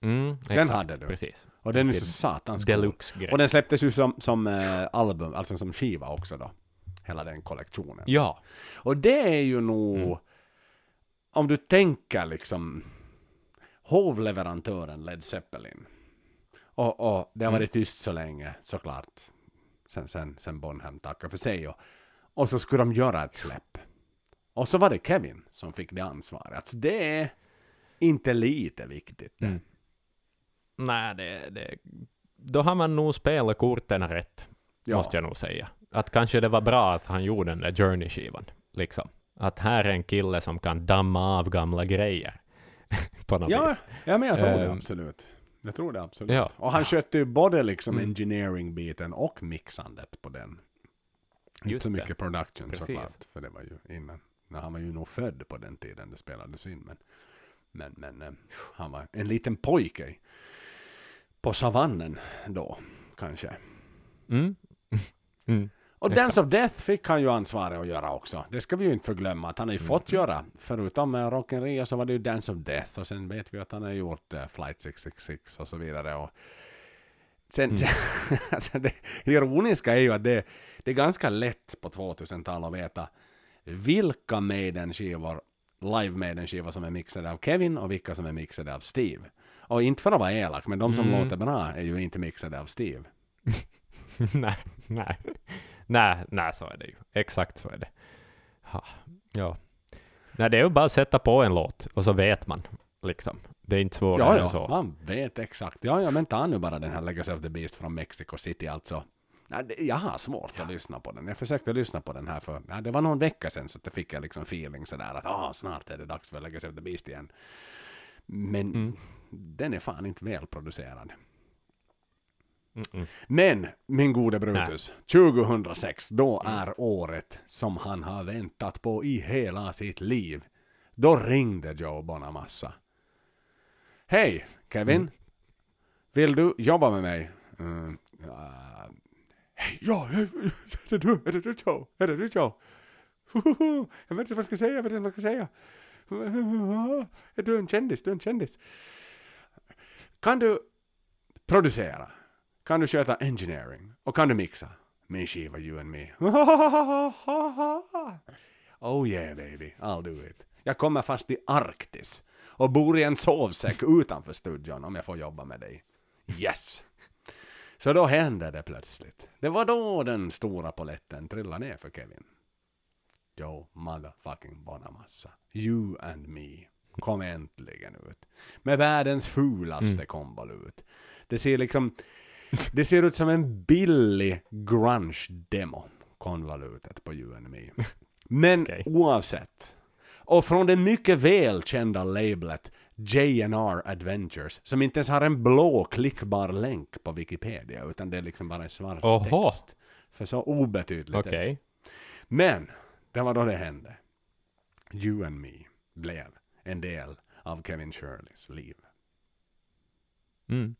Mm, Den exakt, hade du. Precis. Och den är så satans. Deluxe-grej. Och den släpptes ju som, som eh, album, alltså som skiva också då. Hela den kollektionen. Ja, Och det är ju nog... Mm. Om du tänker liksom... Hovleverantören Led Zeppelin. Och, och det har Mm. varit tyst så länge såklart. Sen, sen, sen Bonham tackade för sig. Och, och så skulle de göra ett släpp. Och så var det Kevin som fick det ansvaret. Alltså det är inte lite viktigt. Mm. Nej, det, det, då har man nog spelat korten rätt, Ja. måste jag nog säga. Att kanske det var bra att han gjorde den där Journey-skivan. Liksom. Att här är en kille som kan damma av gamla grejer. <laughs> på något Ja, vis. ja, men jag tror det Ehm, absolut. Jag tror det absolut. ja. Och han skötte ju både liksom Mm. engineering-biten och mixandet på den. Inte Just så det. mycket production Precis. såklart, för det var ju innan. när han var ju nog född på den tiden det spelades in. Men, men, men eh, han var en liten pojke på savannen då, kanske. Mm. <laughs> mm. Och Exakt. Dance of Death fick han ju ansvaret att göra också. Det ska vi ju inte förglömma att han har ju fått Mm. göra. Förutom Rio så var det ju Dance of Death och sen vet vi att han har gjort eh, Flight 666 och så vidare. Och sen, Mm. <laughs> alltså det ironiska är ju att det, det är ganska lätt på 2000-talet att veta vilka Maiden-skivor, live Maiden-skivor som är mixade av Kevin och vilka som är mixade av Steve. Och inte för att vara elak, men de som Mm. låter bra är ju inte mixade av Steve. <laughs> nej, nej. Nej, nej, så är det ju. Exakt så är det. Ha, ja. Nej, det är ju bara att sätta på en låt och så vet man. Liksom. Det är inte svårare Ja, än ja, så. man vet exakt. Ja, ja, men ta nu bara den här Legacy of the Beast från Mexico City alltså. Nej, jag har svårt att lyssna på den. Jag försökte lyssna på den här för, ja, det var någon vecka sedan så att det fick jag liksom feeling sådär att ah, snart är det dags för Legacy of the Beast igen. Men Mm. den är fan inte välproducerad. Mm-mm. Men, min gode Brutus, 2006, då är året som han har väntat på i hela sitt liv. Då ringde Joe Bonamassa. Hej, Kevin. Mm. Vill du jobba med mig? Mm, ja, Hej, ja, är det du? Är det du Joe? Är det du Joe? Jag vet inte vad jag ska säga, jag vet inte vad jag ska säga. Är du en kändis? Du är en kändis. Kan du producera? Kan du sköta engineering? Och kan du mixa? Min skiva You and Me. <laughs> Oh yeah baby, I'll do it. Jag kommer fast i Arktis och bor i en sovsäck utanför studion om jag får jobba med dig. Yes! Så då hände det plötsligt. Det var då den stora poletten trillade ner för Kevin. Joe motherfucking Bonamassa. You and me kom äntligen ut. Med världens fulaste Mm. konvolut. Det ser liksom... Det ser ut som en billig grunge-demo. Konvolutet på You and me. <laughs> Men Okej. oavsett. Och från det mycket välkända lablet JNR Adventures, som inte ens har en blå klickbar länk på Wikipedia, utan det är liksom bara en svart Oho. text. För så obetydligt är det. Men, det var då det hände. You and me blev en del av Kevin Shirleys liv. Mm.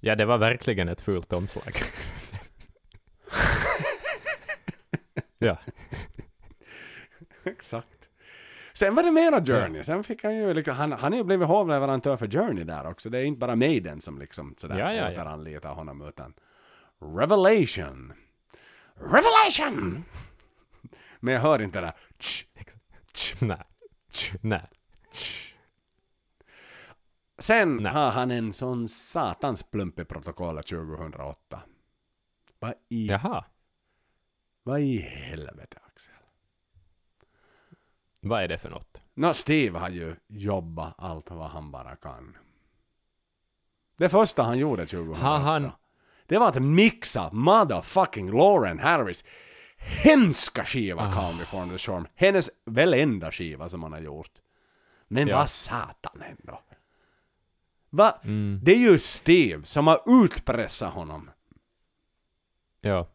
Ja, det var verkligen ett fult omslag. <laughs> ja. Exakt. Sen var det mera Journey. Sen fick han ju liksom, han, han är ju blivit hovleverantör för Journey där också. Det är inte bara Maiden som liksom sådär Ja, ja, ja. återanlitar honom utan Revelation. Revelation! <laughs> Men jag hör inte det där <laughs> Nej. Nej. Sen Nej. har han en sån satans plump i protokollet 2008. Vad i, Jaha. vad i helvete? Vad är det för något? Nå, Steve har ju jobbat allt vad han bara kan. Det första han gjorde 2008, Har han- det var att mixa motherfucking Lauren Harris hemska skiva Ah. Calm Before the Storm. Hennes väl enda skiva som han har gjort. Men Ja. vad satan ändå. Va? Mm. Det är ju Steve som har utpressat honom. Ja.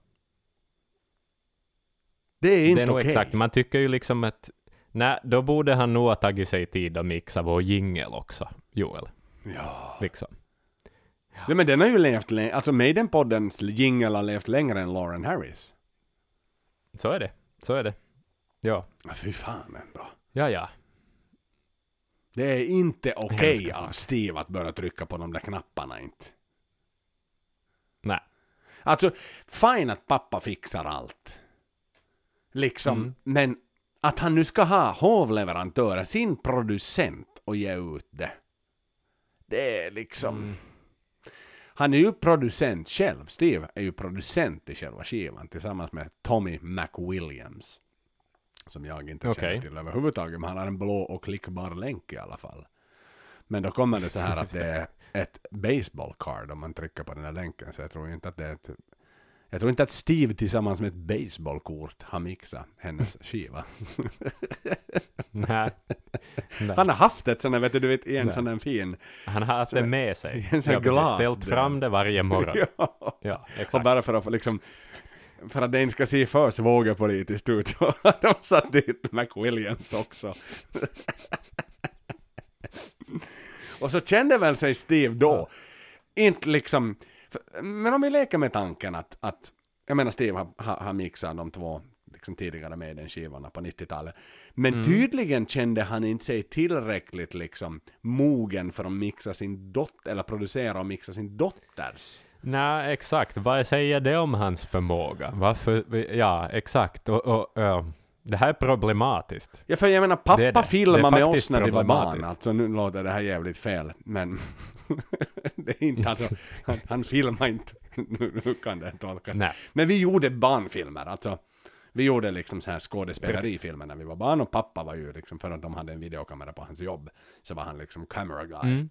Det är Det inte är nog okej. exakt. Man tycker ju liksom att Nej, då borde han nog ha tagit sig tid att mixa vår jingel också, Joel. Ja. Liksom. ja. Men den har ju levt länge. Alltså Maiden-poddens jingel har levt längre än Lauren Harris. Så är det. Så är det. Ja. Ja, Fy fan ändå. Ja, ja. Det är inte okej Hemska av. Steve att börja trycka på de där knapparna inte. Nej. Alltså, fine att pappa fixar allt. Liksom, Mm. men att han nu ska ha hovleverantörer, sin producent och ge ut det. Det är liksom... Mm. Han är ju producent själv. Steve är ju producent i själva skivan tillsammans med Tommy McWilliams. Som jag inte känner Okej. till överhuvudtaget, men han har en blå och klickbar länk i alla fall. Men då kommer det så här att <laughs> det är ett baseball card om man trycker på den här länken, så jag tror inte att det är ett jag tror inte att Steve tillsammans med ett baseballkort har mixat hennes <laughs> skiva. Nej. <laughs> Han har haft ett sånt där, vet du, du vet, en sån där fin... Han har haft det med sig. <laughs> en sån Ja, precis. glas Ställt fram det varje morgon. ja. Ja, Och exakt. bara för att liksom... För att det inte ska se för svågerpolitiskt ut så har de satt dit McWilliams också. och så kände väl sig Steve då, inte liksom... för- Men om vi leker med tanken att, att jag menar Steve har, har, har mixat de två liksom tidigare med den skivorna på 90-talet. Men Mm. tydligen kände han inte sig tillräckligt liksom mogen för att mixa sin dotter, eller producera och mixa sin dotters. Nej, exakt. Vad säger det om hans förmåga? Varför? Ja, exakt. Och, och, ja, det här är problematiskt. Ja, för jag menar, pappa Det är det. filmade Det med oss när vi var barn. Alltså, nu låter det här jävligt fel, men <laughs> det är inte alltså, han, han filmade inte, nu, nu kan det tolkas. Nej. Men vi gjorde barnfilmer, alltså. Vi gjorde liksom så här skådespelerifilmer när vi var barn och pappa var ju liksom, för att de hade en videokamera på hans jobb, så var han liksom camera guy, Mm.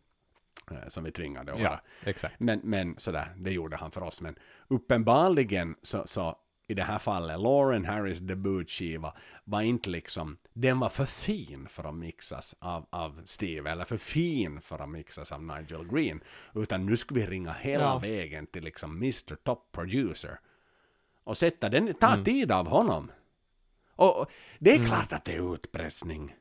eh, som vi tvingade att Ja, exakt. Men, men sådär, det gjorde han för oss. Men uppenbarligen så, så i det här fallet, Lauren Harris debutskiva var inte liksom, den var för fin för att mixas av, av Steve, eller för fin för att mixas av Nigel Green. Utan nu ska vi ringa hela Ja. vägen till liksom Mr. Top Producer. Och sätta den, ta tid av honom. Och det är klart att det är utpressning.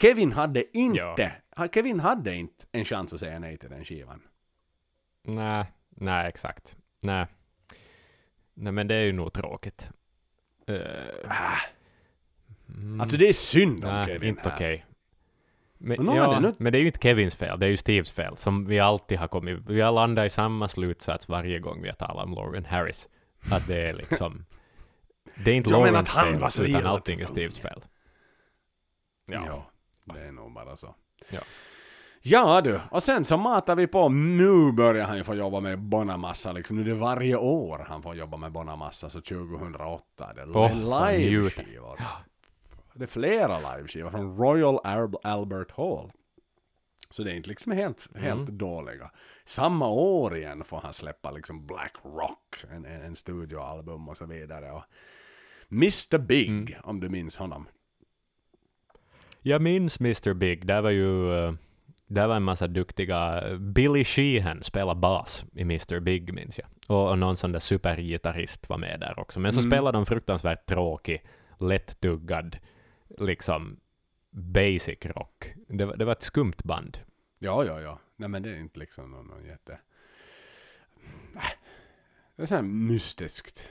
Kevin hade inte, Kevin hade inte en chans att säga nej till den skivan. Nej, nej, exakt. Nej. Nej, men det är ju nog tråkigt. Uh, Ah. Alltså det är synd om nej, Kevin inte här. okej. Men, Men ja, nu- men det är ju inte Kevins fel, det är ju Steves fel, som vi alltid har kommit... Vi har landat i samma slutsats varje gång vi har talat om Lauren Harris. Att det är liksom... Det är inte Ja, men Laurens han fel, var utan allting är. Steves fel. Ja. det är nog bara så. Ja. Ja du, och sen så matar vi på. Nu börjar han ju få jobba med Bonamassa liksom. Nu är det varje år han får jobba med Bonamassa, så 2008. Det är så live-skivor. Det är flera live-skivor från Royal Al- Albert Hall. Så det är inte liksom helt, helt Mm. dåliga. Samma år igen får han släppa liksom Black Rock, en, en, studioalbum och så vidare. Och Mr Big, Mm. om du minns honom. Jag minns Mr Big, där var ju eh, där var en massa duktiga... Billy Sheehan spelade bas i Mr Big, minns jag. Och, och någon sån där supergitarrist var med där också. Men så Mm. spelade de fruktansvärt tråkig, lättuggad, liksom basic rock. Det, var- det var ett skumt band. Ja, ja, ja. Nej men det är inte liksom någon, någon jätte... Äh, Det är så här mystiskt.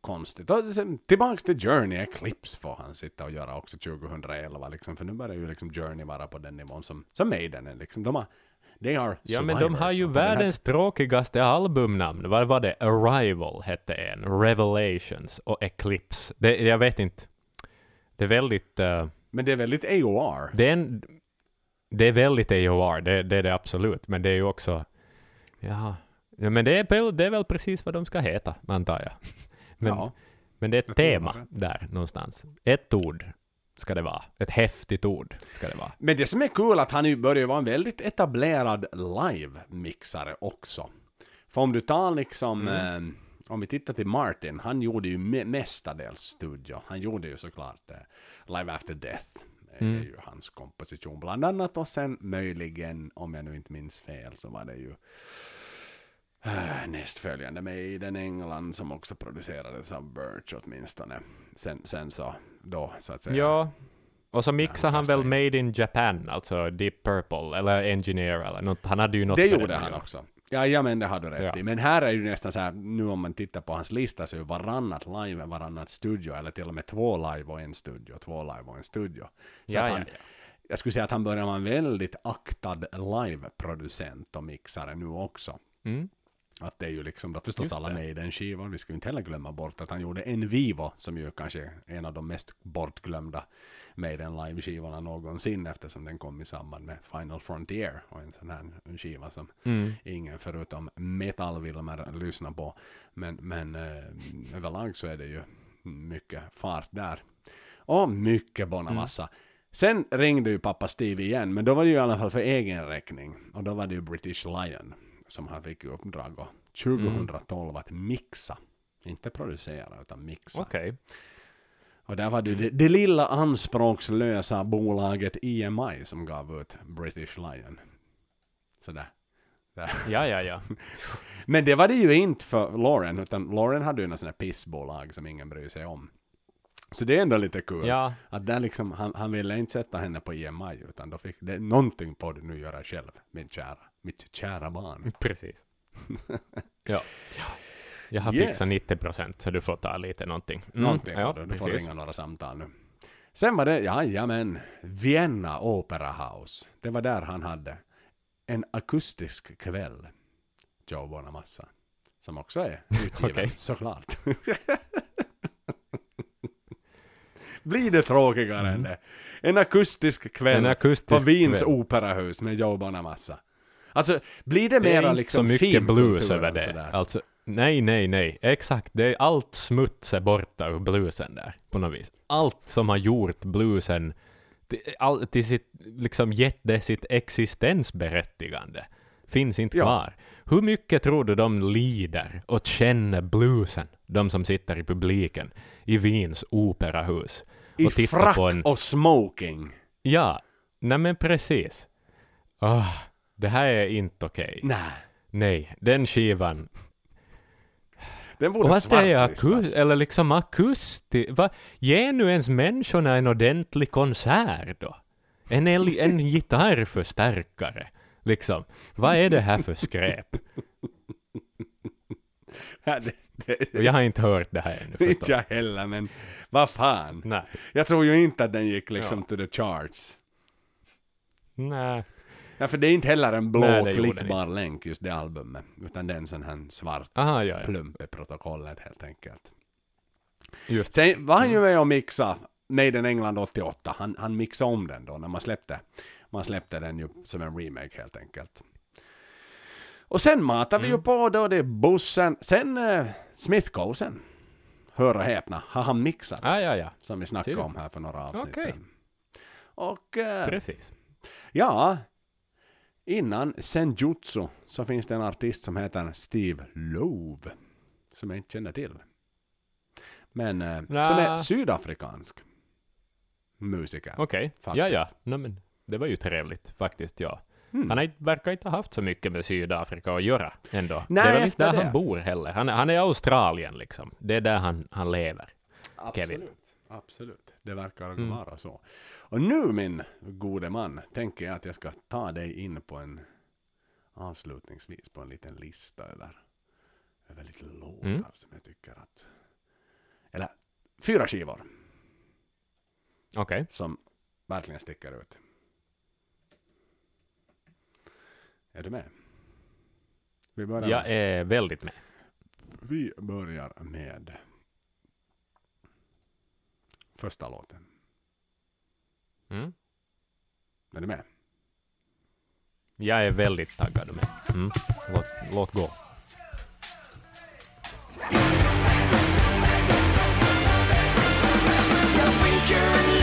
Konstigt. Och sen, tillbaks till Journey Eclipse får han sitta och göra också 2011 liksom. För nu börjar ju liksom Journey vara på den nivån som, som Maiden är liksom. De har... They are Ja, men de har ju den här- världens tråkigaste albumnamn. Vad var det? Arrival hette en, Revelations och Eclipse. Det, jag vet inte. Det är väldigt... eh, Men det är väldigt AOR. Det är, en, det är väldigt AOR, det, det är det absolut, men det är ju också... Ja, ja men det är, väl, det är väl precis vad de ska heta, antar jag. Men, ja. men det är ett tema det där någonstans. Ett ord ska det vara. Ett häftigt ord ska det vara. Men det som är kul är att han börjar vara en väldigt etablerad live-mixare också. För om du tar liksom, Mm. eh, om vi tittar till Martin, han gjorde ju me- mestadels studio. Han gjorde ju såklart eh, Live After Death. Det Mm. är ju hans komposition bland annat. Och sen möjligen, om jag nu inte minns fel, så var det ju eh, nästföljande Maiden England som också producerades av Birch åtminstone. Sen, sen så, då så att säga. Ja, och så mixade han väl in. Made in Japan, alltså Deep Purple, eller Engineer eller något. Han hade ju något Det gjorde han också. Ja, ja, men det har du rätt Ja. i. Men här är ju nästan så här, nu om man tittar på hans lista så är ju varannat live, varannat studio, eller till och med två live och en studio, två live och en studio. Så ja, han, ja. Jag skulle säga att han börjar vara en väldigt aktad live-producent och mixare nu också. Mm. Att det är ju liksom då förstås Just alla det. Maiden-skivor. Vi ska ju inte heller glömma bort att han gjorde En Vivo som ju kanske är en av de mest bortglömda Maiden live-skivorna någonsin eftersom den kom i samband med Final Frontier och en sån här skiva som Mm. ingen förutom metallvilmer lyssnar på. Men, men eh, överlag så är det ju mycket fart där. Och mycket Bonamassa. Sen ringde ju pappa Steve igen, men då var det ju i alla fall för egen räkning. Och då var det ju British Lion som han fick i uppdrag och 2012 att mixa. Inte producera utan mixa. Okej. Och där var det det, det lilla anspråkslösa bolaget EMI som gav ut British Lion. Sådär. Där. Ja, ja, ja. <laughs> Men det var det ju inte för Lauren, utan Lauren hade ju något sånt här pissbolag som ingen bryr sig om. Så det är ändå lite kul. Ja, Att där liksom, han, han ville inte sätta henne på EMI, utan då fick det någonting på det nu göra själv, min kära, mitt kära barn. <laughs> precis. ja. Jag har Yes. fixat 90 procent, så du får ta lite någonting. Mm. Någonting ja, får du, du får precis. ringa några samtal nu. Sen var det, jajamän, Vienna Opera House. Det var där han hade en akustisk kväll, Joe Bonamassa. Som också är <laughs> utgiven, såklart. <laughs> Blir det tråkigare än det? En akustisk kväll Mm. En på akustisk Wiens kväll. operahus med Joe Bonamassa. Alltså, blir det, Det är mera inte liksom så mycket finkultur blues över det. Alltså, nej, nej, nej. Exakt. Det är allt smuts är borta ur bluesen där, på något vis. Allt som har gjort bluesen all, till sitt, liksom gett det sitt existensberättigande finns inte Ja. kvar. Hur mycket tror du de lider och känner bluesen, de som sitter i publiken i Wiens operahus? I och tittar frack på en- och smoking. Ja, nej men precis. Ah, det här är inte okej. Nej, Nej, den skivan. den borde att det är svartlistas. akus, eller liksom akustisk. Va? Ge nu ens människorna en ordentlig konsert då. En, en gitarrförstärkare. Liksom. Vad är det här för skräp? <laughs> Ja, det, det, Och jag har inte hört det här ännu <laughs> inte förstås. jag heller, men vad fan. Nej. Jag tror ju inte att den gick liksom Ja. to the charts. Nej. Ja, för det är inte heller en blå Nej, klickbar länk just det albumet. Utan det är en sån här svart Aha, ja, ja. plump i protokollet helt enkelt. Just Sen var han ju med och mixa Maiden England 88. Han, han mixade om den då när man släppte. Man släppte den ju som en remake helt enkelt. Och sen matar vi ju Mm. på då det är bussen. Sen uh, Smithcosen. Hör och häpna, har han mixat. Ah, ja, ja. Som vi snackade om här för några avsnitt Okej. sedan. Och eh, Precis. ja, innan Senjutsu så finns det en artist som heter Steve Love. Som jag inte känner till. Men eh, som är sydafrikansk. musiker. Okej, Faktiskt. ja ja. No, men det var ju trevligt faktiskt, ja. Mm. Han verkar inte ha haft så mycket med Sydafrika att göra ändå. Nej, det är väl inte där det. han bor heller. Han, är- han är Australien liksom. Det är där han, han lever. Kevin. Absolut. Absolut. Det verkar Mm. vara så. Och nu min gode man tänker jag att jag ska ta dig in på en avslutningsvis på en liten lista över, över lite låtar Mm. som jag tycker att eller fyra skivor Okej. som verkligen sticker ut. Är du med? Vi börjar, Jag är väldigt med. vi börjar med första låten. Mm. Är du med? Jag är väldigt taggad med. Mm. Låt, låt gå. You're in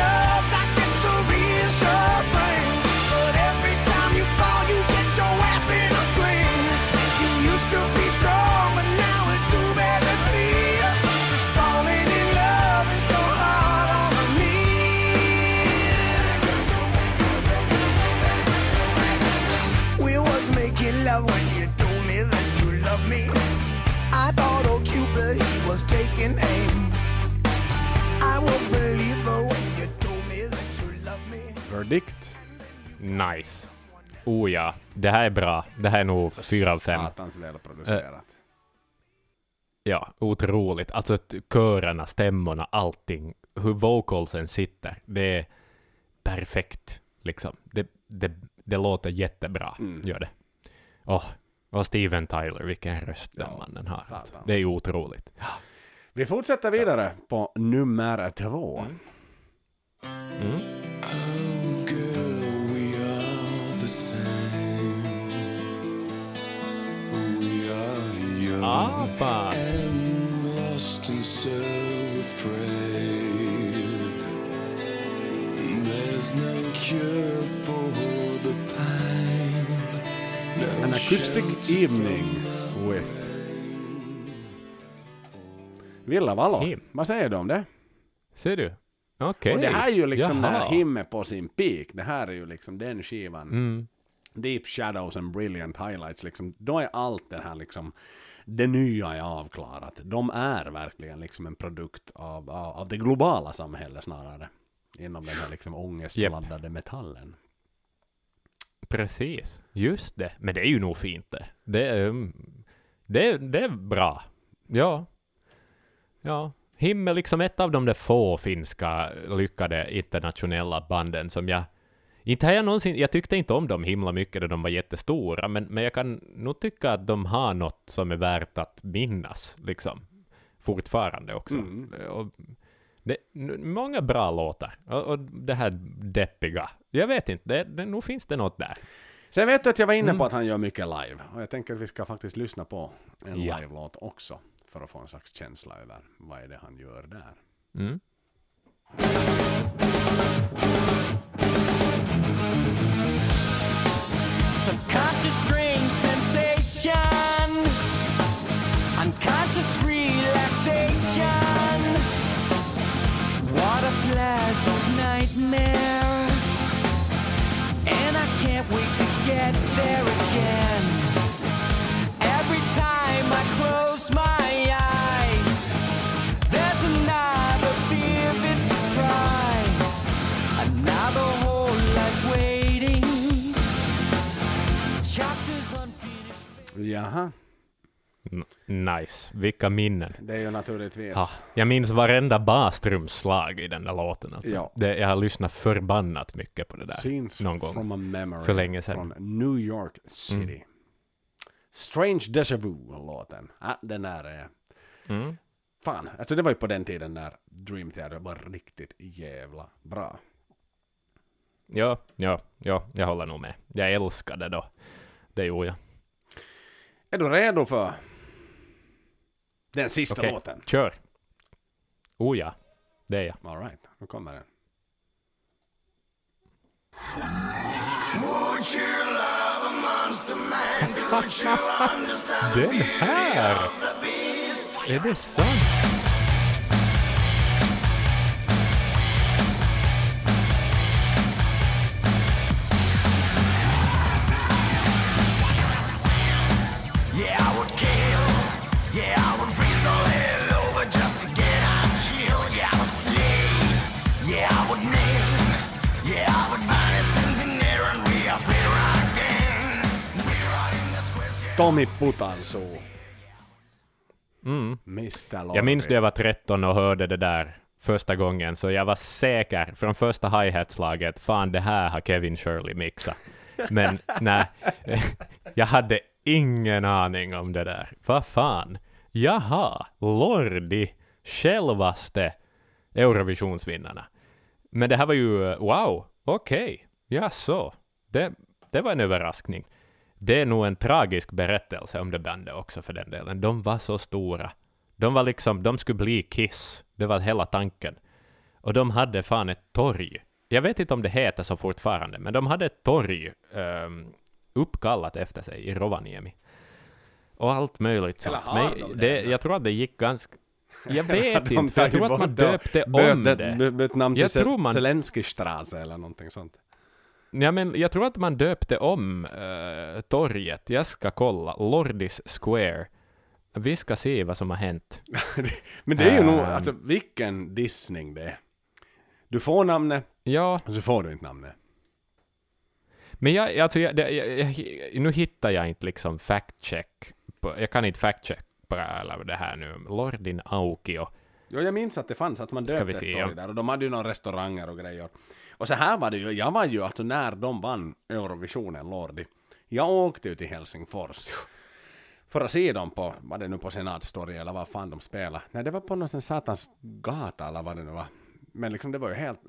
Verdict. Nice. Oh ja, det här är bra. Det här är nog fyra av fem. Satans välproducerat. Ja, otroligt. Alltså att körerna, stämmorna, allting. Hur vocalsen sitter. Det är perfekt. Liksom. Det, det, det låter jättebra. Mm. Gör det. Åh, och Steven Tyler, vilken röst den Ja, mannen har. satan. Det är otroligt. Vi fortsätter vidare på nummer två. Mm. Mm. Pain. No An acoustic evening with Villa Valo. Him. Vad säger du om det? Ser du? Okej. Och det här är ju liksom Jaha. när Him är på sin peak. Det här är ju liksom den skivan. Mm. Deep Shadows and Brilliant Highlights. Liksom, då är allt det här liksom det nya är avklarat. De är verkligen liksom en produkt av, av, det globala samhället snarare. Inom den här liksom ångestladdade metallen. Precis, just det. Men det är ju nog fint det. Det är, mm, det, är- det är bra. Ja. Ja. Him är liksom ett av de där få finska lyckade internationella banden som jag... Inte har jag någonsin... Jag tyckte inte om dem himla mycket när de var jättestora, men, men jag kan nog tycka att de har något som är värt att minnas, liksom. Fortfarande också. Mm. Och det, många bra låtar. Och, och det här deppiga. Jag vet inte, det, det, nog finns det något där. Sen vet du att jag var inne Mm. på att han gör mycket live. Och jag tänker att vi ska faktiskt lyssna på en Ja. live-låt också. För att få en slags känsla över vad är det han gör där. Mm. Subconscious strange sensation. Unconscious Jaha, Nice. Vilka minnen. det är ju naturligtvis. Ja, jag minns varenda bastrumslag i den där låten. Alltså. Ja. Det, jag har lyssnat förbannat mycket på det där. Scenes någon gång. from a memory. För länge sedan. Från New York City. Strange Deja Vu-låten. Ja, den där är... Mm. Fan, alltså det var ju på den tiden när Dream Theater var riktigt jävla bra. Ja, ja, ja, jag håller nog med. Jag älskade då. Det gjorde jag. Är du redo för den sista Okej, låten? kör. Oh ja, det är jag. All right, nu kommer den. <laughs> Den här! Är det sant? Tommy Putansu. Mm. Mr. Lordi. Jag minns när jag var 13 och hörde det där första gången, så jag var säker från första hi-hat-slaget, fan det här har Kevin Shirley mixat. Men <laughs> nej, jag hade ingen aning om det där. Vad fan? Jaha, Lordi, självaste Eurovisionsvinnarna. Men det här var ju, wow, okej, ja så. Det, det var en överraskning. Det är nog en tragisk berättelse om det bandet också för den delen. De var så stora. De var liksom, de skulle bli Kiss. Det var hela tanken. Och de hade fan ett torg. Jag vet inte om det heter så fortfarande, men de hade ett torg um, uppkallat efter sig i Rovaniemi. Och allt möjligt Eller sånt. har Men de det, det? jag tror att det gick ganska... Jag <laughs> vet inte, för jag tror att man döpte om Böt- det. bö- Bytt namn till Jag tror man- Zelenskyj-straße eller någonting sånt. Ja, men jag tror att man döpte om eh, torget. Jag ska kolla. Lordis Square. Vi ska se vad som har hänt. <laughs> Men det är ju nog, Ehm. alltså vilken dissning det är. Du får namnet, Ja, och så får du inte namnet. men jag, alltså, jag, det, jag, jag, nu hittar jag inte liksom fact-check. Jag kan inte fact-check på det här, nu. Lordin Aukio. Jo, jag minns att det fanns, att man döpte ett torg där och de hade ju några restauranger och grejer. Och så här var det ju, jag var ju alltså när de vann Eurovisionen, Lordi. Jag åkte ju till Helsingfors. För att se dem på, var det nu på Senatstorget eller vad fan de spelade. Nej, det var på någon satans gata eller vad det nu var. Men liksom det var ju helt,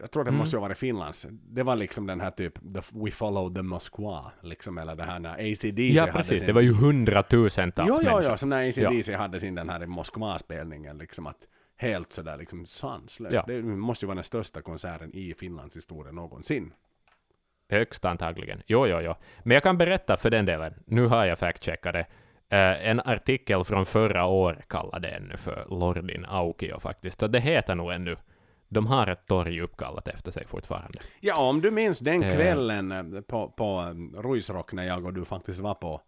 jag tror det Mm. måste ju ha varit Finlands. Det var liksom den här typ, the, We follow the Moskva, liksom, eller det här när ACDC Ja, hade precis. sin- Det var ju hundratusentals Jo, jo, människor. jo, som när ACDC hade sin den här Moskva-spelningen, liksom att helt sådär liksom sanslöst. Ja. Det måste ju vara den största konserten i Finlands historia någonsin. Högst antagligen. Jo, jo, jo. Men jag kan berätta för den delen. Nu har jag fact-checkat det. Eh, en artikel från förra året kallade det ännu för Lordin Aukio faktiskt. Så det heter nog ännu. De har ett torg uppkallat efter sig fortfarande. Ja, om du minns den Eh. kvällen eh, på, på Ruisrock när jag och du faktiskt var på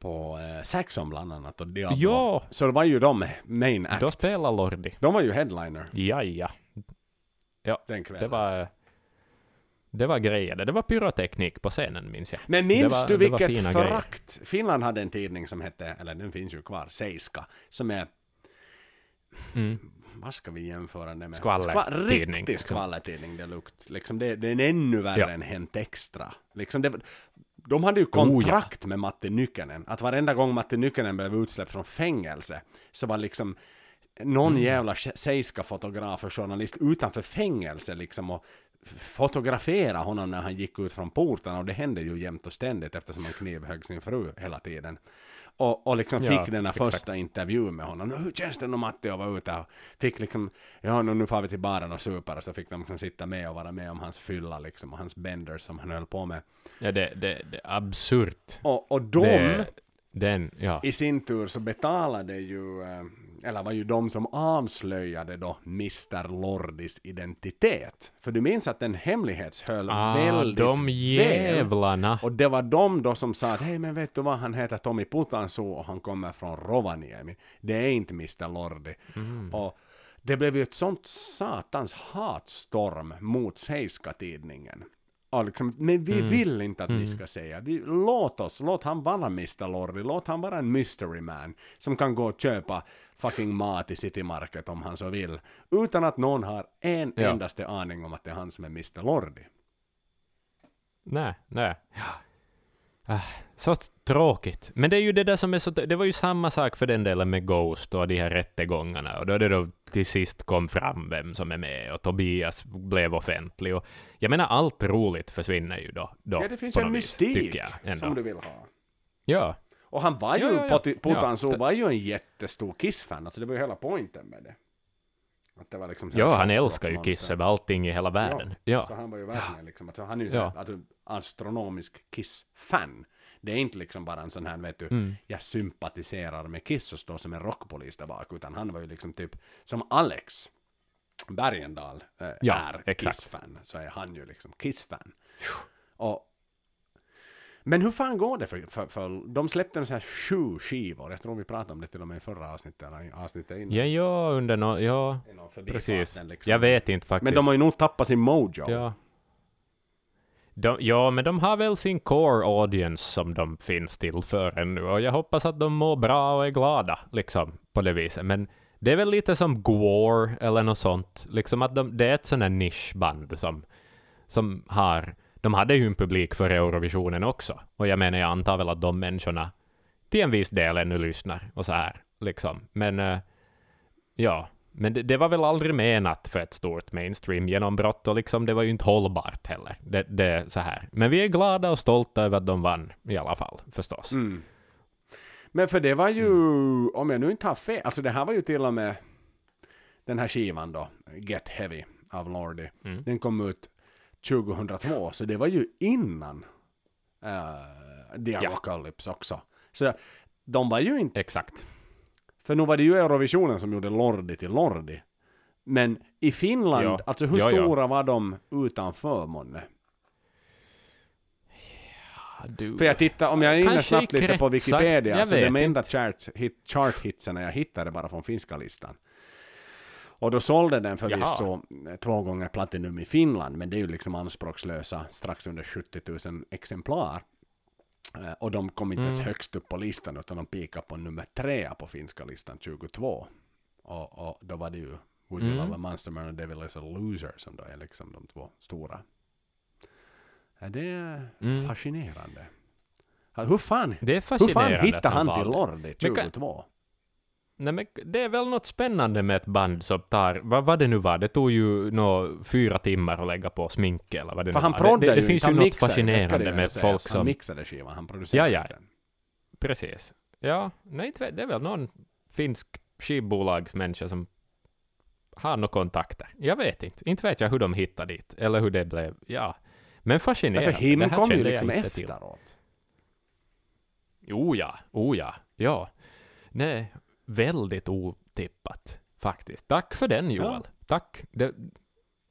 på eh, Saxon bland annat och Diablo. Ja. Så det var ju de main act. Då spelar Lordi. De var ju headliner Ja, ja. den kvällen. Det var... Det var grejer. Det var pyroteknik på scenen, minns jag. Men minns var, du vilket grejer. förakt? Finland hade en tidning som hette, eller den finns ju kvar, Seiska, som är Mm. vad ska vi jämföra det med? Skvallertidning. Riktig skvallertidning deluxe. Liksom det, det är en ännu värre Ja. än Hänt Extra. Liksom det, de hade ju Oh, ja. kontrakt med Matti Nykänen. Att varenda gång Matti Nykänen blev utsläppt från fängelse så var liksom någon Mm. jävla seiska fotograf och journalist utanför fängelse liksom och fotografera honom när han gick ut från porten och det hände ju jämt och ständigt eftersom han knivhögg sin fru hela tiden. Och, och liksom Ja, fick den här exakt. första intervjun med honom. "Nå, Hur känns det nu Matti att vara ute? Och fick liksom, ja nu, nu får vi till baren och super och så fick de liksom sitta med och vara med om hans fylla liksom och hans benders som han höll på med. Ja, det, det, det är absurt. Och, och de Det, den, ja. i sin tur så betalade ju, eh, eller var ju de som avslöjade då Mr. Lordis identitet. För du minns att den hemlighetshöll Ah, väldigt de väl. jävlarna. Och det var de då som sa att hej men vet du vad, han heter Tommy Putansu och han kommer från Rovaniemi. Det är inte Mr. Lordi. Mm. Och det blev ju ett sånt satans hatstorm mot Seiska liksom, men vi Mm. vill inte att ni ska säga, vi, låt oss, låt han vara Mr. Lordi, låt han vara en mystery man som kan gå och köpa fucking mat i City Market om han så vill. Utan att någon har en Ja. endaste aning om att det är han som är Mr. Lordi. Nej, nej. Ah, så tråkigt. Men det är ju det där som är så... Det var ju samma sak för den delen med Ghost och de här rättegångarna. Och då det då till sist kom fram vem som är med och Tobias blev offentlig. Och jag menar, allt roligt försvinner ju då. då Ja, det finns en mystik jag som du vill ha. Ja. Och han var ju, Ja, ja, ja. Putansu Ja, var ju en jättestor Kiss-fan, alltså det var ju hela poängen med det. Att det var liksom Ja, han älskar ju. Kiss över allting i hela världen. Ja. Så han var ju verkligen liksom, alltså han är ju Ja. ja. alltså, astronomisk Kiss-fan. Det är inte liksom bara en sån här, vet du, Mm. jag sympatiserar med Kiss och står som en rockpolis där bak, utan han var ju liksom typ, som Alex Bergendahl eh, Ja, är. Kiss-fan, så är han ju liksom Kiss-fan. Och men hur fan går det för, för, för de släppte en sån här sju skivor, jag tror vi pratade om det till och med i förra avsnittet, eller avsnittet innan. Ja, ja, under no, ja, precis. liksom. Jag vet inte faktiskt. Men de har ju nog tappat sin mojo. Ja. De, ja, men de har väl sin core audience som de finns till för ännu, och jag hoppas att de mår bra och är glada, liksom, på det viset. Men det är väl lite som Gwar eller något sånt, liksom att de, det är ett sånt här nischband som, som har, de hade ju en publik för Eurovisionen också, och jag menar, jag antar väl att de människorna till en viss del ännu lyssnar och så här, liksom. Men, eh, ja, men det, det var väl aldrig menat för ett stort mainstream genombrott och liksom det var ju inte hållbart heller. Det, det så här. Men vi är glada och stolta över att de vann i alla fall, förstås. Mm. Men för det var ju, om jag nu inte har fel, alltså det här var ju till och med den här skivan då, Get Heavy av Lordi. Mm. Den kom ut 2002, så det var ju innan uh, The Ja. Apocalypse också. Så de var ju inte, Exakt. för nu var det ju Eurovisionen som gjorde Lordi till Lordi. Men i Finland, Ja. alltså hur Ja, ja. stora var de utanför månne? Du. För jag tittar, om jag är inne snabbt lite på Wikipedia, jag så de enda inte. chart, jag hittade bara från finska listan. Och då sålde den förvisso två gånger platinum i Finland, men det är ju liksom anspråkslösa strax under 70 000 exemplar. Eh, Och de kom inte ens Mm. högst upp på listan, utan de pikade på nummer tre på finska listan, 22. Och, och då var det ju Would You Mm. Love a Monster Man och Devil is a Loser som då är liksom de två stora. Det är Mm. fascinerande. Hur fan, Det är hur fascinerande. fan att hittade de han till Lordi Men kan- 22? Nej, men det är väl något spännande med ett band som tar, vad var det nu var, det tog ju nå fyra timmar att lägga på smink eller vad det För nu han var. proddade det, det, ju det finns ju han något mixade, det det fascinerande med sägas. folk Han som... mixade skivan, han producerade Ja, ja. den. Precis. Ja, nej, det är väl någon finsk skivbolagsmänniska som har några kontakter. Jag vet inte. Inte vet jag hur de hittade dit, eller hur det blev. Ja. Men fascinerande. För Him Det kom ju liksom inte till. efteråt. Jo ja, oh ja, ja. Nej, väldigt otippat faktiskt. Tack för den Joel. Tack. Det,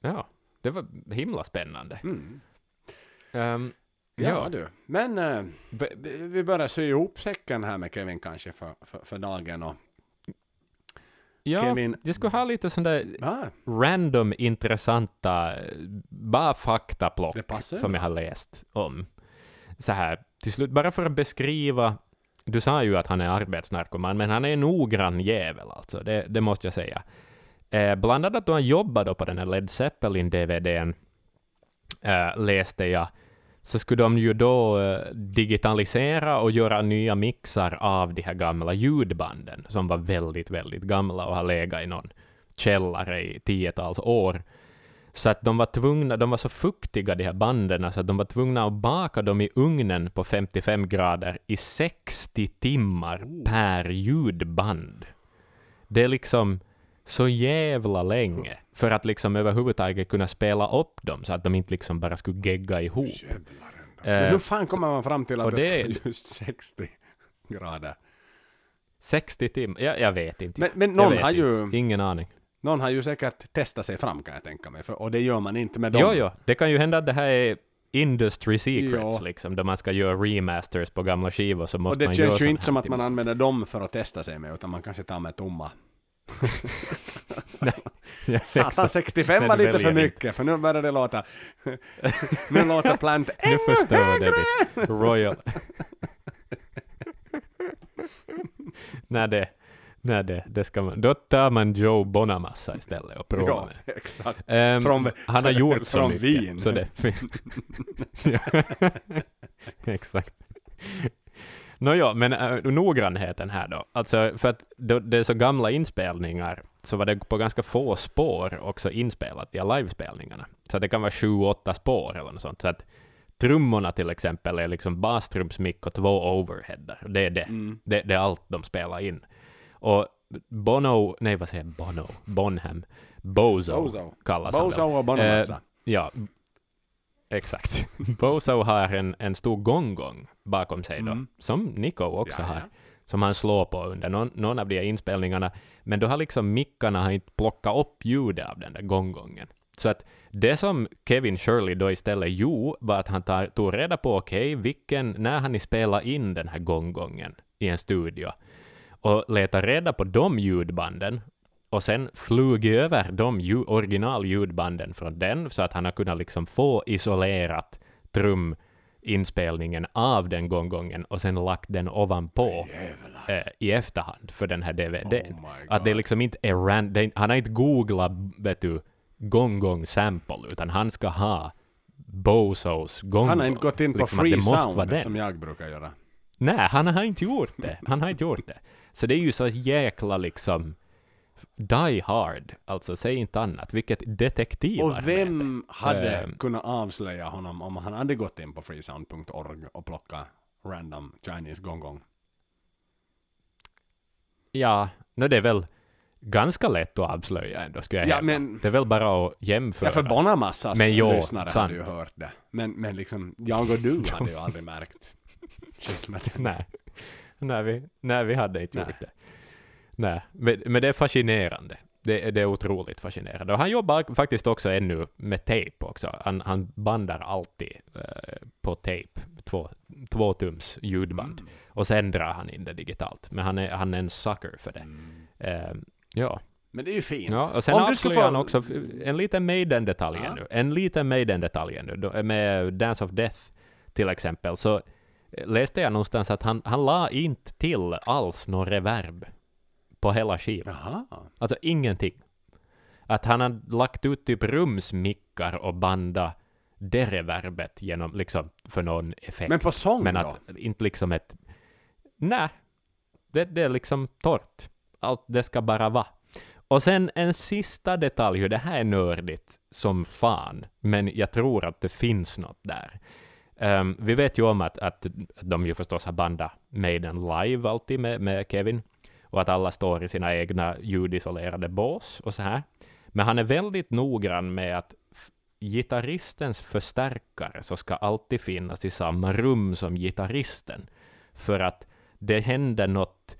ja, det var himla spännande. Mm. Ehm, Ja, ja, du. Men v- vi börjar sy ihop säcken här med Kevin kanske för, för, för dagen. Och, ja Kevin- jag skulle ha lite sån där ja, random intressanta, bara faktaplock som jag har läst om. Så här, till slut, bara för att beskriva, du sa ju att han är arbetsnarkoman, men han är en noggrann jävel alltså, det, det måste jag säga. Eh, bland annat då han jobbade på den här Led Zeppelin-DVDn, eh, läste jag, så skulle de ju då eh, digitalisera och göra nya mixar av de här gamla ljudbanden, som var väldigt, väldigt gamla och har legat i någon källare i tiotals år. Så att de var tvungna, de var så fuktiga de här banden, så att de var tvungna att baka dem i ugnen på 55 grader i 60 timmar Oh. per ljudband. Det är liksom så jävla länge för att liksom överhuvudtaget kunna spela upp dem så att de inte liksom bara skulle gegga ihop. jävlar. Eh, Men hur fan kommer man fram till att det, det- vara just 60 grader? 60 timmar? Jag, jag vet inte. Men, men någon har, ju, inte. Ingen aning. Någon har ju säkert testat sig fram kan jag tänka mig. För, och det gör man inte med dem. Jo, jo, det kan ju hända att det här är industry secrets, liksom, där man ska göra remasters på gamla skivor, så Och måste det man göra känns ju inte som att man använder dem för att testa sig med, utan man kanske tar med tomma. <laughs> Ja, Satan, exakt. 65 Men var lite för mycket, för nu börjar det låta... <laughs> nu låter Plant <laughs> Nu ännu förstörde högre! vi Royal. nej, det, nej det, det ska man, då tar man Joe Bonamassa istället och provar Ja, med. exakt. Ehm, Från- han har gjort så från mycket. Wien. Så det, <laughs> <laughs> exakt. Nåja, men äh, noggrannheten här då. Alltså, för att det, det är så gamla inspelningar, så var det på ganska få spår också inspelat, de här livespelningarna. Så det kan vara sju, åtta spår eller något sånt. Så att trummorna till exempel är liksom bastrumsmick och två overheader. Det är det. Mm. Det, det är allt de spelar in. Och Bono, nej vad säger jag, Bono? Bonham. Bozo, Bozo. kallas han väl. Bozo och Bonamassa. Ja, exakt. <laughs> Bozo har en, en stor gongong bakom sig då, Mm. som Nico också Ja, har, ja. som han slår på under någon, någon av de här inspelningarna. Men då har liksom mickarna har inte plockat upp ljudet av den där gongongen. Så att det som Kevin Shirley då istället gjorde var att han tar, tog reda på, okej, vilken, när han spelade in den här gongongen i en studio och letade reda på de ljudbanden och sen flug över de ju, original ljudbanden från den så att han har kunnat liksom få isolerat truminspelningen av den gånggången och sen lagt den ovanpå eh, i efterhand för den här DVDn. Oh att det liksom inte är ran, det, han har inte googlat, vet du, gong-gong sample, utan han ska ha Bozos gong Han har inte gått in på liksom free sound som jag brukar göra. Nej, han har inte gjort det. Han har inte gjort det. Så det är ju så jäkla liksom Die Hard, alltså säg inte annat. Vilket detektivarbete. Och vem hade Ehm. kunnat avslöja honom om han hade gått in på freesound.org och plockat random Chinese gong gong? Ja, no, det är väl ganska lätt att avslöja ändå, skulle jag Ja, men- Det är väl bara att jämföra. Ja, för Bonamassas Men jo, lyssnare sant. hade ju hört det. Men, men liksom, jag och du <laughs> hade ju aldrig märkt <laughs> skillnaden. Nej. Nej, vi, nej, vi hade inte gjort det. Nej, men, men det är fascinerande. Det, är- det är otroligt fascinerande. Och han jobbar faktiskt också ännu med tejp också. Han, han bandar alltid eh, på tejp, två, två tums ljudband. Mm. Och sen drar han in det digitalt. Men han är, han är en sucker för det. Mm. Eh, ja. Men det är ju fint. ja, och sen Om avslöjar få- han också en liten Maiden-detalj Ja. ännu. En liten Maiden-detalj ännu. Med Dance of Death till exempel. Så läste jag någonstans att han, han la inte till alls någon reverb på hela skivan. Jaha. Alltså ingenting. Att han hade lagt ut typ rumsmickar och banda det reverbet genom, liksom, för någon effekt. Men på sång Men då? att inte liksom ett... Nej. Det, det är liksom torrt. Allt det ska bara vara. Och sen en sista detalj, det här är nördigt som fan, men jag tror att det finns något där. Um, vi vet ju om att, att de ju förstås har bandat Maiden live alltid med, med Kevin, och att alla står i sina egna ljudisolerade bås och så här. Men han är väldigt noggrann med att gitarristens förstärkare så ska alltid finnas i samma rum som gitarristen. För att det händer något,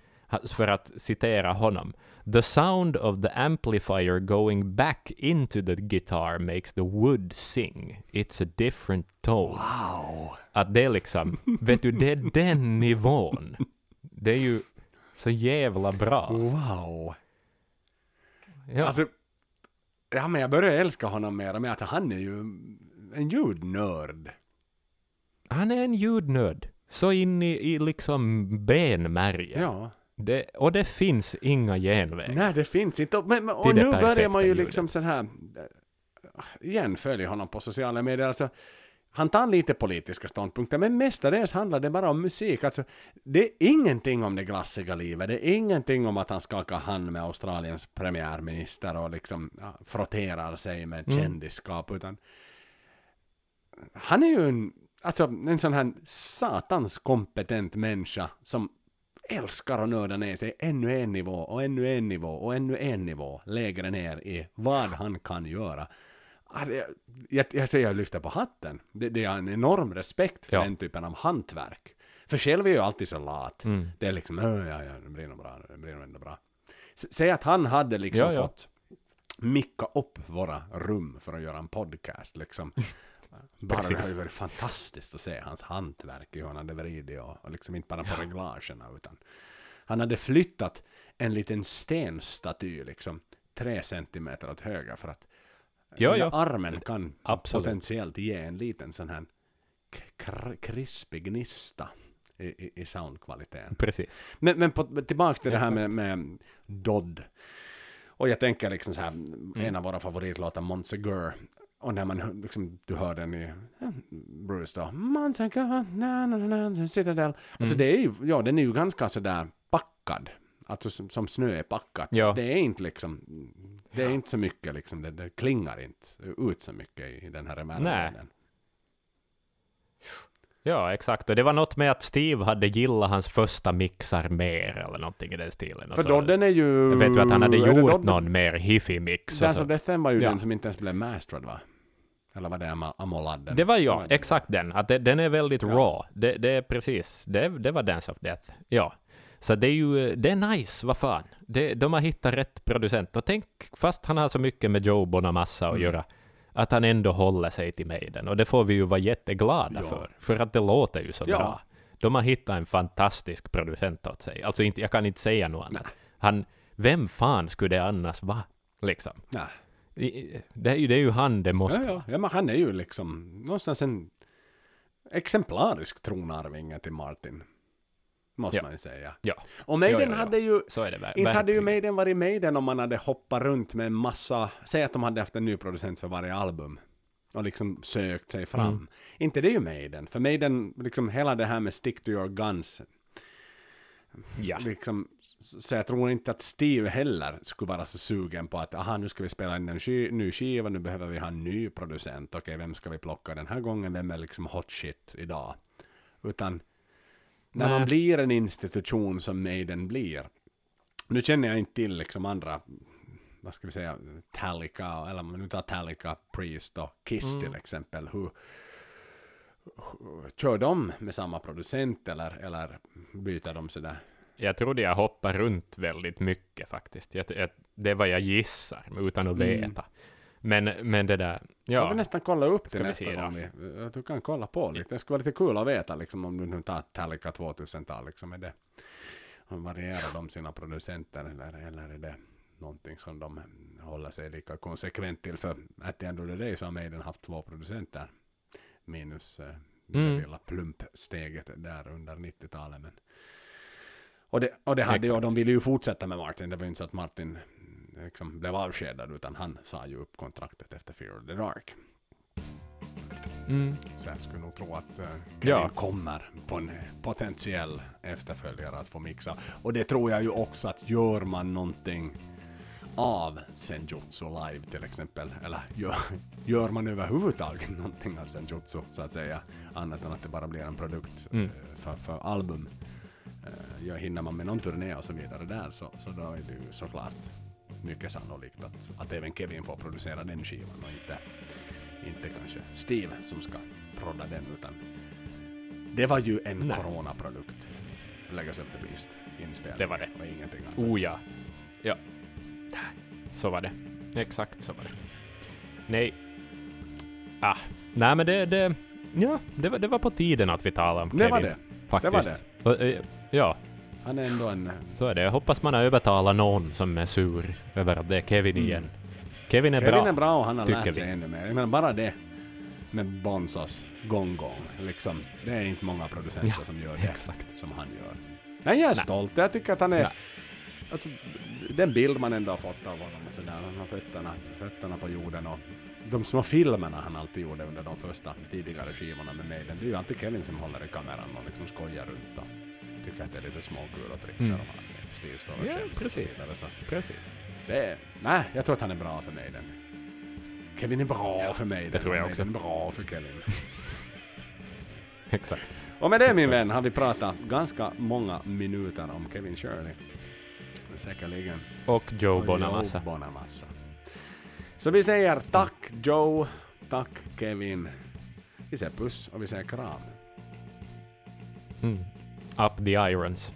för att citera honom, The sound of the amplifier going back into the guitar makes the wood sing. It's a different tone. Wow. Att det är liksom, <laughs> vet du, det är den nivån. Det är ju så jävla bra. Wow. Ja. Alltså, ja men jag börjar älska honom mer med att han är ju en ljudnörd. Han är en ljudnörd. Så in i, i liksom benmärgen. Ja. Det, och det finns inga genvägar. Nej, det finns inte. Men, men, och nu börjar man ju ljudet. liksom sån här... äh, Igen följer honom på sociala medier. Alltså, han tar lite politiska ståndpunkter, men mestadels handlar det bara om musik. Alltså, det är ingenting om det glassiga livet. Det är ingenting om att han skakar hand med Australiens premiärminister och liksom ja, frotterar sig med Mm. kändisskap, utan han är ju en, alltså, en sån här satans kompetent människa som älskar att nörda ner sig ännu en nivå och ännu en nivå och ännu en nivå lägre ner i vad han kan göra. Alltså, jag, jag, jag säger jag lyfter på hatten. Det, det är en enorm respekt för Ja. den typen av hantverk. För själv är jag alltid så lat. Mm. Det är liksom, "Ö, ja, ja, det blir nog bra, det blir nog ändå bra. S- Säg att han hade liksom Ja, ja. fått micka upp våra rum för att göra en podcast liksom. Bara det har ju varit fantastiskt att se hans hantverk, hur han hade vridit och, och liksom inte bara på Ja. reglagerna utan han hade flyttat en liten stenstaty liksom tre centimeter åt höger för att där ja. armen kan Absolut. potentiellt ge en liten sån här kr- krispig gnista i, i, i soundkvaliteten. Precis. Men, men på, tillbaka till det här med, med Dodd. Och jag tänker liksom så här, Mm. en av våra favoritlåtar, Montsegur. Och när man liksom, du hör den i ja, Bruce då, Montsegur, na na na na, Citadel. Alltså Mm. det är ju, ja den är ju ganska sådär packad. Alltså som, som snö är packat. Ja. Det är inte liksom, det är inte så mycket liksom, det, det klingar inte ut så mycket i, den här reverbdelen. Ja, exakt. Och det var något med att Steve hade gillat hans första mixar mer, eller någonting i den stilen. För Dodden är ju... Jag vet ju att han hade gjort någon mer hifi-mix. Dance of Death var ju Ja. den som inte ens blev masterad va? Eller var det Am- Amoladden? Det var ja, den. exakt den. Att det, den är väldigt Ja. raw. Det, det är precis, det, det var Dance of Death. Ja. Så det är ju, det är nice, vad fan. Det, de har hittat rätt producent. Och tänk, fast han har så mycket med Joe Bonamassa att Mm. göra, att han ändå håller sig till Maiden. Och det får vi ju vara jätteglada Ja. för. För att det låter ju så Ja. bra. De har hittat en fantastisk producent åt sig. Alltså inte, jag kan inte säga något annat. Han, vem fan skulle det annars vara? Liksom. Nej. Det är, ju, det är ju han det måste Ja, ja. ja, men han är ju liksom någonstans en... exemplarisk tronarvinge till Martin. Måste Ja. man ju säga. Ja, Och Maiden Jo, jo, jo. hade ju så är det ver- Inte hade ju verkligen. Maiden varit Maiden om man hade hoppat runt med en massa, säg att de hade haft en ny producent för varje album. Och liksom sökt sig fram. Mm. Inte det är ju Maiden. För Maiden, liksom hela det här med stick to your guns. Ja. Liksom, så jag tror inte att Steve heller skulle vara så sugen på att aha nu ska vi spela in en ski, ny skiva, nu behöver vi ha en ny producent. Okej, vem ska vi plocka den här gången? Vem är liksom hot shit idag? Utan när Nej. man blir en institution som Maiden blir. Nu känner jag inte till liksom andra, vad ska vi säga, Talica, eller om vi nu tar Talica, Priest och Kiss Mm. till exempel. Hur, hur, kör de med samma producent eller, eller byter de sådär? Jag trodde jag hoppade runt väldigt mycket faktiskt. Jag, jag, det är vad jag gissar, utan att Mm. veta. Men, men det där, Jag ja. vill nästan kolla upp det nästa gång. Vi, du kan kolla på lite. Det skulle vara lite kul att veta liksom, om du nu tar Talica 2000-tal. Liksom, är det, varierar de sina producenter eller, eller är det någonting som de håller sig lika konsekvent till? För att end of the day så har Maiden haft två producenter. Minus eh, det Mm. lilla plumpsteget där under 90-talet. Men och det, och det hade ju, och de ville ju fortsätta med Martin. Det var ju inte så att Martin liksom blev avskedad utan han sa ju upp kontraktet efter Fear of the Dark. Mm. Så jag skulle nog tro att uh, Kevin Ja. kommer på en potentiell efterföljare att få mixa. Och det tror jag ju också att gör man någonting av Senjutsu live till exempel, eller gör, <laughs> gör man överhuvudtaget någonting av Senjutsu så att säga, annat än att det bara blir en produkt Mm. eh, för, för album. Uh, jag hinner man med någon turné och så vidare där så, så då är det ju såklart mycket sannolikt att, att även Kevin får producera den skivan och inte, inte kanske Steve som ska prodda den utan det var ju en Nej. coronaprodukt. Legacy of the Beast inspelning. Det var det. Och ingenting annat. Oh ja. Ja. Så var det. Exakt så var det. Nej. Ah. Nej men det, det, ja, det var, det var på tiden att vi talade om Kevin. det var det. Faktiskt. var det. Eh, ja, Han är ändå en... så är det. Jag hoppas man har övertalat någon som är sur över att det är Kevin Mm. igen. Kevin är Kevin bra. är bra och han har lärt sig vi. ännu mer. Jag menar bara det med Bonzos Gong Gong. Liksom, det är inte många producenter Ja, som gör det Exakt. som han gör. Nej, jag är Nej. stolt. Jag tycker att han är... Nej. Alltså, den bild man ändå har fått av honom och sådär. Han har fötterna, fötterna på jorden och de små filmerna han alltid gjorde under de första tidigare skivorna med Maiden. Det är ju alltid Kevin som håller i kameran och liksom skojar runt och tycker att det är lite småkul och trixar Mm. och har sig. Steve står och Ja, skäms och så precis. vidare, så Precis. det nej, jag tror att han är bra för Maiden. Kevin är bra Ja, för Maiden. det tror jag och också. Maiden är bra för Kevin. <laughs> Exakt. och med det min vän har vi pratat ganska många minuter om Kevin Shirley. Säkerligen. Och Joe Och Bonamassa. Joe Bonamassa. Så vi säger tack Joe, tack Kevin. Vi säger puss och vi säger kram. Mm. Up the irons.